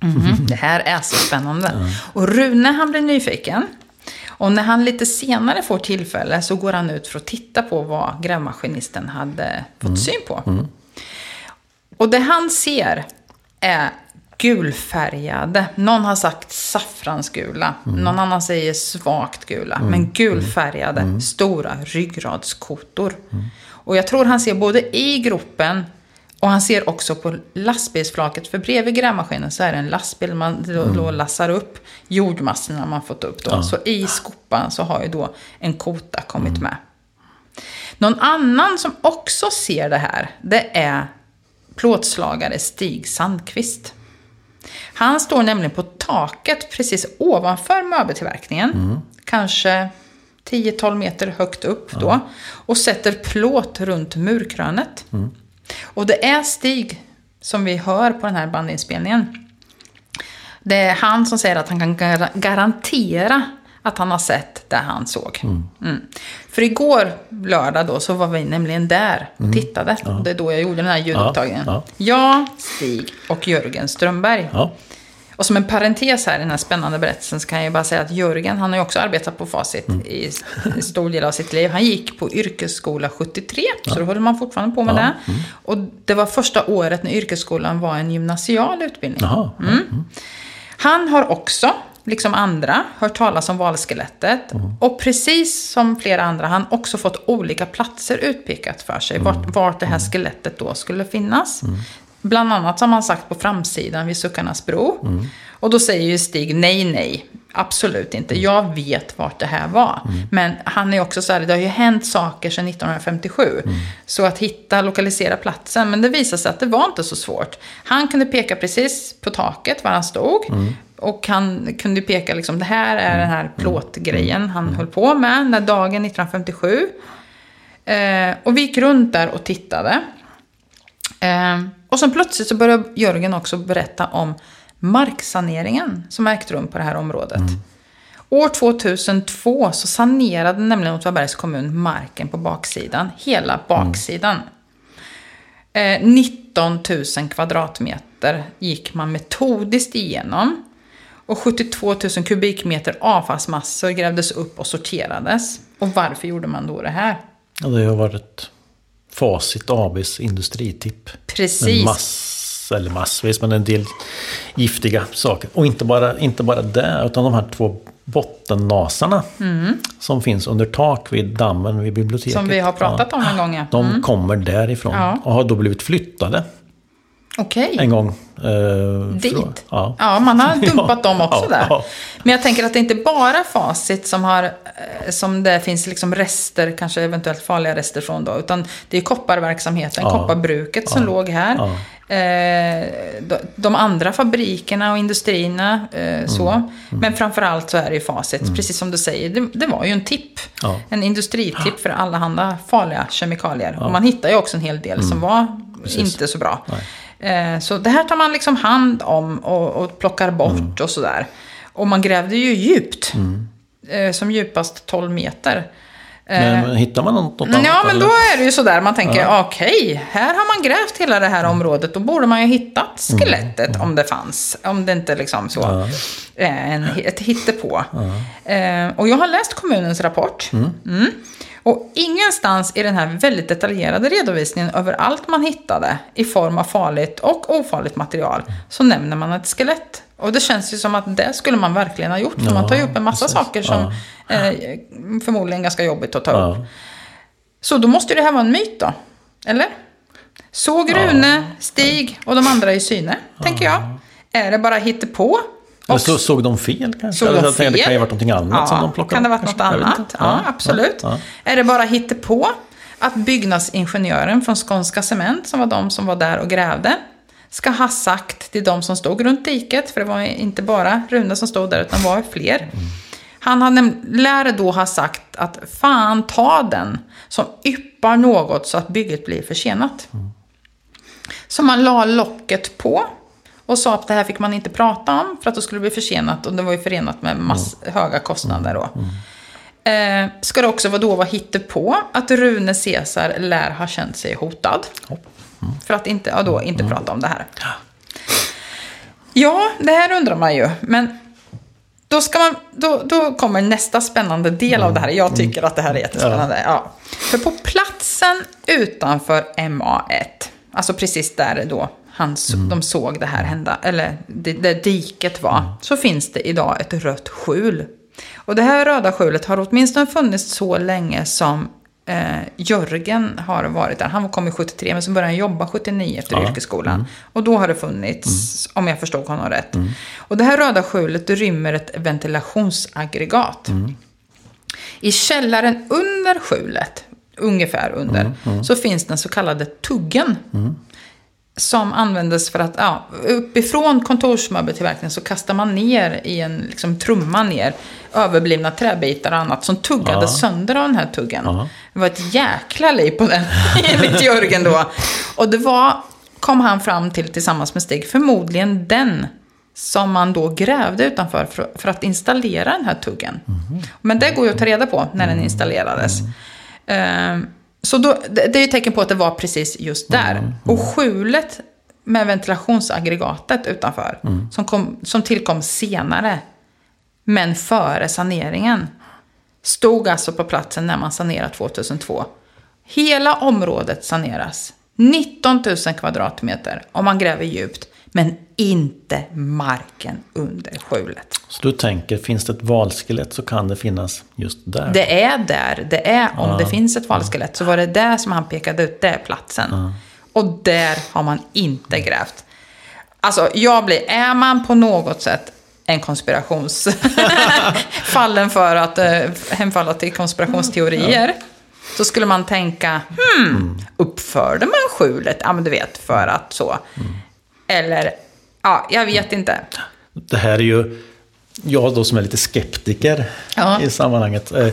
Mhm, [laughs] Det här är så spännande. Och Rune han blir nyfiken. Och när han lite senare får tillfälle så går han ut för att titta på vad grävmaskinisten hade fått syn på. Och det han ser är gulfärgade. Någon har sagt saffransgula. Någon annan säger svagt gula. Men gulfärgade, stora ryggradskotor. Och jag tror han ser både i gropen och han ser också på lastbilsflaket. För bredvid grävmaskinen så är det en lastbil man då, då lassar upp jordmassorna man fått upp. Då. Så i skopan så har ju då en kota kommit med. Någon annan som också ser det här, det är plåtslagare Stig Sandqvist. Han står nämligen på taket precis ovanför möbeltillverkningen. Kanske 10-12 meter högt upp då. Och sätter plåt runt murkrönet. Och det är Stig som vi hör på den här bandinspelningen. Det är han som säger att han kan gar- garantera att han har sett det han såg. Mm. För igår, lördag då, så var vi nämligen där och tittade. Och det är då jag gjorde den här ljudupptagningen. Ja, Jag, Stig och Jörgen Strömberg. Ja. Och som en parentes här i den här spännande berättelsen så kan jag bara säga att Jörgen, han har ju också arbetat på Facit Mm. i i stor del av sitt liv. Han gick på yrkesskola 73, så då håller man fortfarande på med det. Mm. Och det var första året när yrkesskolan var en gymnasial utbildning. Jaha. Han har också, liksom andra, hört talas om valskelettet. Och precis som flera andra, han också fått olika platser utpekat för sig. Vart, vart det här skelettet då skulle finnas. Bland annat har man sagt på framsidan vid Suckarnas bro. Och då säger ju Stig nej, nej. Absolut inte. Jag vet vart det här var. Men han är också så här, det har ju hänt saker sedan 1957. Så att hitta, lokalisera platsen. Men det visade sig att det var inte så svårt. Han kunde peka precis på taket var han stod. Och han kunde peka liksom, det här är den här plåtgrejen han höll på med den där dagen 1957. Eh, och vi gick runt där och tittade. Eh, och sen plötsligt så började Jörgen också berätta om marksaneringen som ägt rum på det här området. År 2002 så sanerade nämligen Åtvidabergs kommun marken på baksidan. Hela baksidan. Eh, 19 000 kvadratmeter gick man metodiskt igenom. Och 72 000 kubikmeter avfallsmassor grävdes upp och sorterades. Och varför gjorde man då det här? Ja, det har varit Facit ABs industritipp. Precis. Mass, eller massvis, men en del giftiga saker. Och inte bara, inte bara det, utan de här två bottennasarna som finns under tak vid dammen vid biblioteket. Mm. Som vi har pratat om en gång, ja. De kommer därifrån Ja. och har då blivit flyttade Okej. en gång. Eh, Dit? från- Ja. Ja, man har [laughs] dumpat Ja, dem också ja, där. Men jag tänker att det inte bara Facit som har, eh, som det finns liksom rester, kanske eventuellt farliga rester från då, utan det är kopparverksamheten, kopparbruket som låg här. Eh, de, andra fabrikerna och industrierna, Mm. eh, så. Men framförallt så är det ju Facit, precis som du säger, det, det var ju en tipp. En industritipp för allehanda farliga kemikalier. Och man hittar ju också en hel del som var Mm. Precis. inte så bra. Eh, Så det här tar man liksom hand om och, och plockar bort Mm. och sådär. Och man grävde ju djupt. Eh, Som djupast 12 meter. Men hittar man något, något annat? Ja, men eller? då är det ju sådär. Man tänker, okej, här har man grävt hela det här området. Då borde man ju hittat skelettet om det fanns. Om det inte liksom så. eh, En, ett hittepå. Eh, och jag har läst kommunens rapport. Mm. Och ingenstans i den här väldigt detaljerade redovisningen över allt man hittade i form av farligt och ofarligt material så nämner man ett skelett. Och det känns ju som att det skulle man verkligen ha gjort. För Ja, man tar ju upp en massa precis. saker som eh, förmodligen ganska jobbigt att ta upp. Ja. Så då måste det här vara en myt då? Eller? Såg Rune, Stig och de andra i syne, tänker jag. Är det bara hittepå? Och så såg de fel kanske? Såg de jag tänkte, Det fel? kan ju ha varit någonting annat som de plockade Kan det ha varit något annat? Ja, absolut. Ja, Är det bara hittepå att byggnadsingenjören från Skånska Cement, som var de som var där och grävde, ska ha sagt till de som stod runt diket, för det var inte bara Rune som stod där, utan det var fler. Han hade, lär då ha sagt att fan ta den som yppar något så att bygget blir försenat. Så man la locket på och sa att det här fick man inte prata om för att det skulle bli försenat och det var ju förenat med mass, höga kostnader då. Eh, ska det också vara då vara hittepå att Rune Caesar lär ha känt sig hotad. För att inte, ja, då, inte prata om det här. Ja, det här undrar man ju. Men då, ska man, då, då kommer nästa spännande del av det här. Jag tycker att det här är jättespännande. Ja. För på platsen utanför MA1, alltså precis där då han, s- de såg det här hända, eller det, där diket var, så finns det idag ett rött skjul. Och det här röda skjulet har åtminstone funnits så länge som eh, Jörgen har varit där. Han kom i 73, men så började han jobba 79 efter Ja. yrkesskolan. Och då har det funnits, om jag förstod honom rätt. Och det här röda skjulet rymmer ett ventilationsaggregat. I källaren under skjulet, ungefär under, så finns den så kallade tuggen. Som användes för att, ja, uppifrån kontorsmöbeltillverkningen så kastar man ner i en liksom, trumma ner överblivna träbitar och annat som tuggade Ja. sönder av den här tuggen. Ja. Det var ett jäkla liv på den, [laughs] enligt Jörgen då. Och det var, kom han fram till tillsammans med Stig, förmodligen den som man då grävde utanför för, för att installera den här tuggen. Men det går ju att ta reda på när den installerades. Ehm, så då, det, är ju tecken på att det var precis just där. Och skjulet med ventilationsaggregatet utanför, som, kom, som tillkom senare, men före saneringen, stod alltså på platsen när man sanerade 2002. Hela området saneras. 19 000 kvadratmeter om man gräver djupt. Men inte marken under skjulet. Så du tänker, finns det ett valskelett så kan det finnas just där? Det är där, det är om det finns ett valskelett. Så var det där som han pekade ut, det är platsen. Och där har man inte grävt. Alltså, jag blir, är man på något sätt en konspirations... [laughs] fallen för att eh, hemfalla till konspirationsteorier. Så skulle man tänka, hmm, uppförde man skjulet? Ja, men du vet, för att så. Eller, ja, jag vet inte. Det här är ju, jag då som är lite skeptiker Ja. i sammanhanget, eh,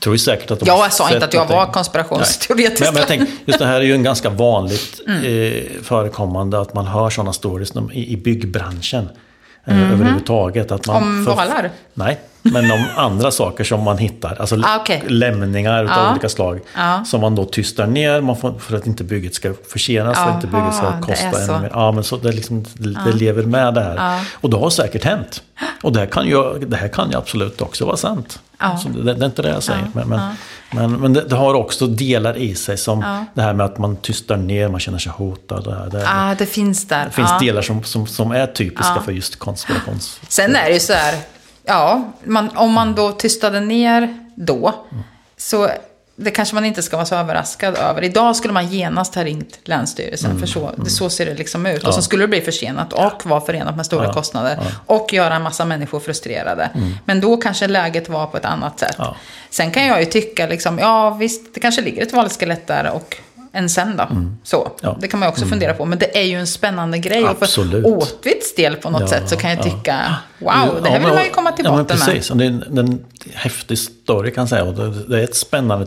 tror ju säkert att de Jag sa inte att jag var konspirationsteoretisk. Men, men jag tänker, just det här är ju en ganska vanligt Mm. eh, förekommande att man hör sådana stories i, i byggbranschen. Mhm. Överhuvudtaget. Att man Om valar? Nej, men om [laughs] andra saker som man hittar. Alltså Ah, okej. lämningar av Ja. olika slag. Ja. Som man då tystar ner man får, för att inte bygget ska försenas. För att inte bygget ska det kosta ännu mer. Ja, men så det, liksom, det, lever med det här. Och det har säkert hänt. Och det här kan ju, det här kan ju absolut också vara sant. Så det, det är inte det jag säger. Men, men, men, men det, det har också delar i sig som Ja. det här med att man tystar ner, man känner sig hotad. Det, det, Ja, det finns där. det finns ja. delar som, som, som är typiska för just konspirations... Sen är det ju så här, ja, man, om man då tystade ner då, så det kanske man inte ska vara så överraskad över. Idag skulle man genast ha ringt Länsstyrelsen, för så, det, så ser det liksom ut. Och så skulle det bli försenat och vara förenat med stora Ja. kostnader. Och göra en massa människor frustrerade. Men då kanske läget var på ett annat sätt. Ja. Sen kan jag ju tycka, liksom, ja visst, det kanske ligger ett valskelett där och en sen då. Så, Ja. det kan man ju också fundera på. Men det är ju en spännande grej. Och Absolut. för Åtvids del på något Ja, sätt så kan jag ja. tycka, wow, det Ja, här vill man ju komma till ja, men botten med. precis. Och det är en, en häftig story kan jag säga. Och det, det är ett spännande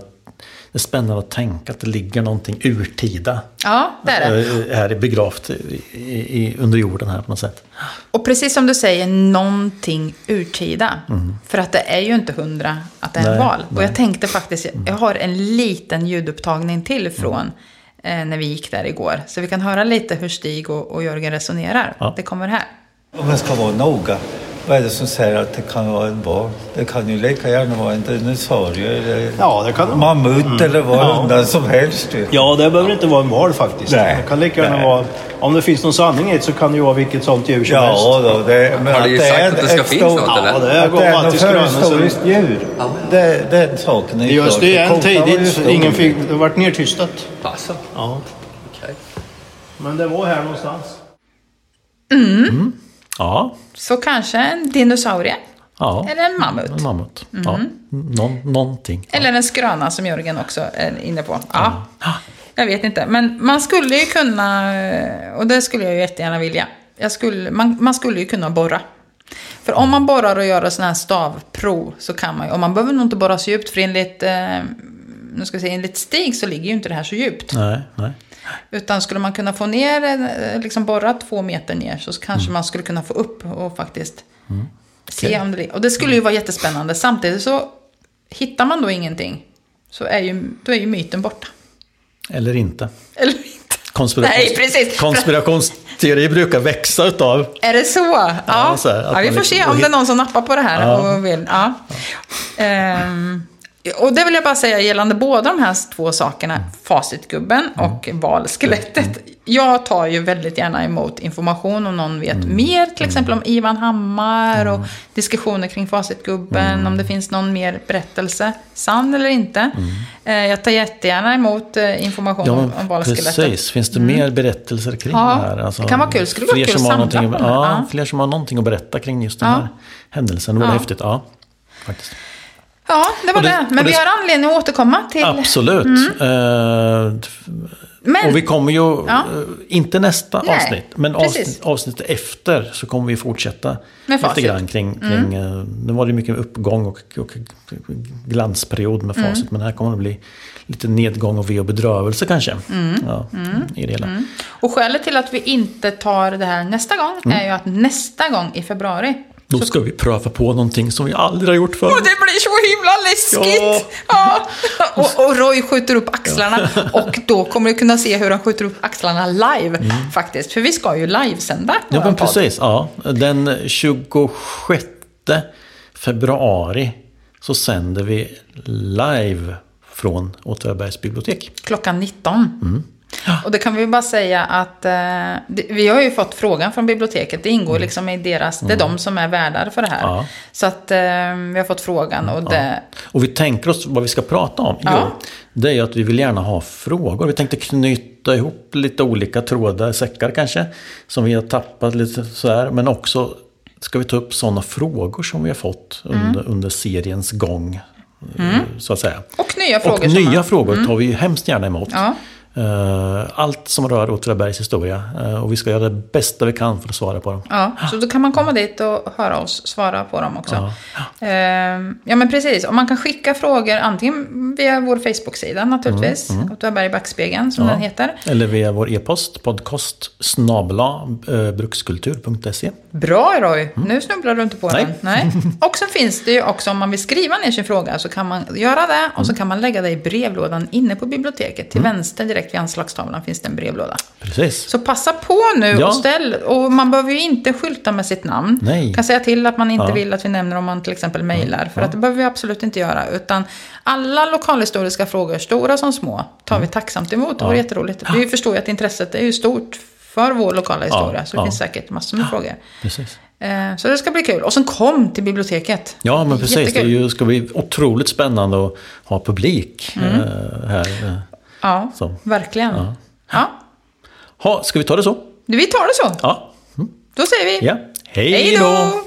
det är spännande att tänka att det ligger någonting urtida Ja, det är det. eh, här begravt i, i, under jorden här på något sätt. Och precis som du säger, någonting urtida. För att det är ju inte hundra att det är en Mm. Nej, val. Och jag tänkte faktiskt, jag har en liten ljudupptagning till från eh, när vi gick där igår. Så vi kan höra lite hur Stig och, och Jörgen resonerar. Ja. Det kommer här. Om jag ska vara noga, vad är det som säger att det kan vara en val? Det kan ju lika gärna vara en dinosaurie eller Ja, det kan det vara. mammut eller vad Ja. undan som helst. ju. Ja, det behöver inte vara en val faktiskt. Nej. Det kan lika gärna Nej. vara... Om det finns någon sanning i det så kan det ju vara vilket sånt djur som helst. Ja, då, det, men Har ni att sagt är att det ska finnas något, eller? Ja, det Att det är något förhistoriskt djur, det, den saken är I klar. Österlen För kossan var ju tidigt, ingen fick... Det vart nertystat. Alltså, Ja. okej. Men det var här någonstans. Ja, Så kanske en dinosaurie. ja. Eller en mammut. En mammut. Ja, någon, någonting. Eller en skröna som Jörgen också är inne på. Ja. Jag vet inte. Men man skulle ju kunna, och det skulle jag ju jättegärna vilja. Jag skulle, man, man skulle ju kunna borra. För om man borrar och gör sådana här stavprov så kan man ju, och man behöver nog inte borra så djupt för enligt, eh, nu ska jag säga, enligt Stig så ligger ju inte det här så djupt. Nej, nej. Utan skulle man kunna få ner, eh, liksom borra två meter ner så kanske man skulle kunna få upp och faktiskt se om det. Och det skulle ju vara jättespännande. Samtidigt så hittar man då ingenting så är ju, då är ju myten borta. Eller inte. Eller inte. Konspirations- Nej, precis. Konspirationsteorier brukar växa utav Är det så? Ja, så här, ja vi får liksom- se om det är någon som nappar på det här. Ja. Och, vill, ja. Ehm, och det vill jag bara säga gällande båda de här två sakerna, facitgubben Mm. och valskelettet. Jag tar ju väldigt gärna emot information om någon vet Mm. mer, till exempel om Ivan Hammar och diskussioner kring facitgubben, Mm. om det finns någon mer berättelse, sann eller inte. Mm. Eh, Jag tar jättegärna emot eh, information Ja, om, valskelettet. precis. Finns det mer berättelser kring Ja, det här? Alltså, det kan vara kul. Skulle vara kul som att samla på ja, Ja. Fler som har någonting att berätta kring just den här händelsen. Det vore Ja. häftigt. Ja, faktiskt. Ja, det var det- det. Men det- vi har anledning att återkomma till... Absolut. Eh, Men, och vi kommer ju, Ja. eh, inte nästa Nej, avsnitt, men avsnitt, avsnittet efter så kommer vi fortsätta Med lite facit. Mm. grann kring, kring eh, nu var det mycket uppgång och, och glansperiod med Mm. facit, men här kommer det bli lite nedgång och ve och bedrövelse kanske. Mm. Ja, I det hela. och skälet till att vi inte tar det här nästa gång Mm. är ju att nästa gång i februari Då ska vi pröva på någonting som vi aldrig har gjort förr. Och det blir så himla läskigt! Ja. Och, och Roy skjuter upp axlarna. Och då kommer du kunna se hur han skjuter upp axlarna live. Faktiskt. För vi ska ju livesända Mm. Ja, men precis. Ja. Den 26 februari så sänder vi live från Åtvidabergs bibliotek. Klockan 19. Mm. Och det kan vi bara säga att eh, det, vi har ju fått frågan från biblioteket. Det ingår liksom i deras, det är de som är värdar för det här. Mm. Ja. Så att eh, vi har fått frågan och det, Och vi tänker oss vad vi ska prata om. Ja. Jo, det är ju att vi vill gärna ha frågor. Vi tänkte knyta ihop lite olika trådar, säckar kanske, som vi har tappat lite sådär. Men också ska vi ta upp sådana frågor som vi har fått Mm. under, under seriens gång. eh, Så att säga. och nya frågor. Och nya man- frågor tar vi ju hemskt gärna emot. Ja. Eh, Allt som rör Åtvidabergs historia. Eh, Och vi ska göra det bästa vi kan för att svara på dem. Ja, så då kan man komma dit och höra oss svara på dem också. Ehm, Ja, men precis. Och man kan skicka frågor antingen via vår Facebook-sida naturligtvis. Mm, Åtvidaberg i backspegeln som Ja. den heter. Eller via vår e-post, podcast snabla eh, brukskultur.se. Bra Roy, nu snubblar du inte på Nej. den. Nej. [laughs] Och så finns det ju också, om man vill skriva ner sin fråga, så kan man göra det. Och så kan man lägga det i brevlådan inne på biblioteket. Till vänster direkt vid anslagstavlan finns det en brevlåda. Precis. Så passa på nu Ja. och ställ. Och man behöver ju inte skylta med sitt namn. Nej. Kan säga till att man inte Ja. vill att vi nämner om man till exempel mejlar. För att det behöver vi absolut inte göra. Utan alla lokalhistoriska frågor, stora som små, tar Mm. vi tacksamt emot. Det vore jätteroligt. Vi förstår ju att intresset är ju stort för vår lokala historia. Ja, Så det ja. finns säkert massor med frågor. Precis. Eh, Så det ska bli kul. Och sen kom till biblioteket. Ja, men precis. Det Jättekul. ju, ska bli otroligt spännande att ha publik Mm. eh, här. Ja, Så. verkligen. Ja. Ja. Ha, ska vi ta det så? Vi tar det så. Ja. Då säger vi ja. Hej då!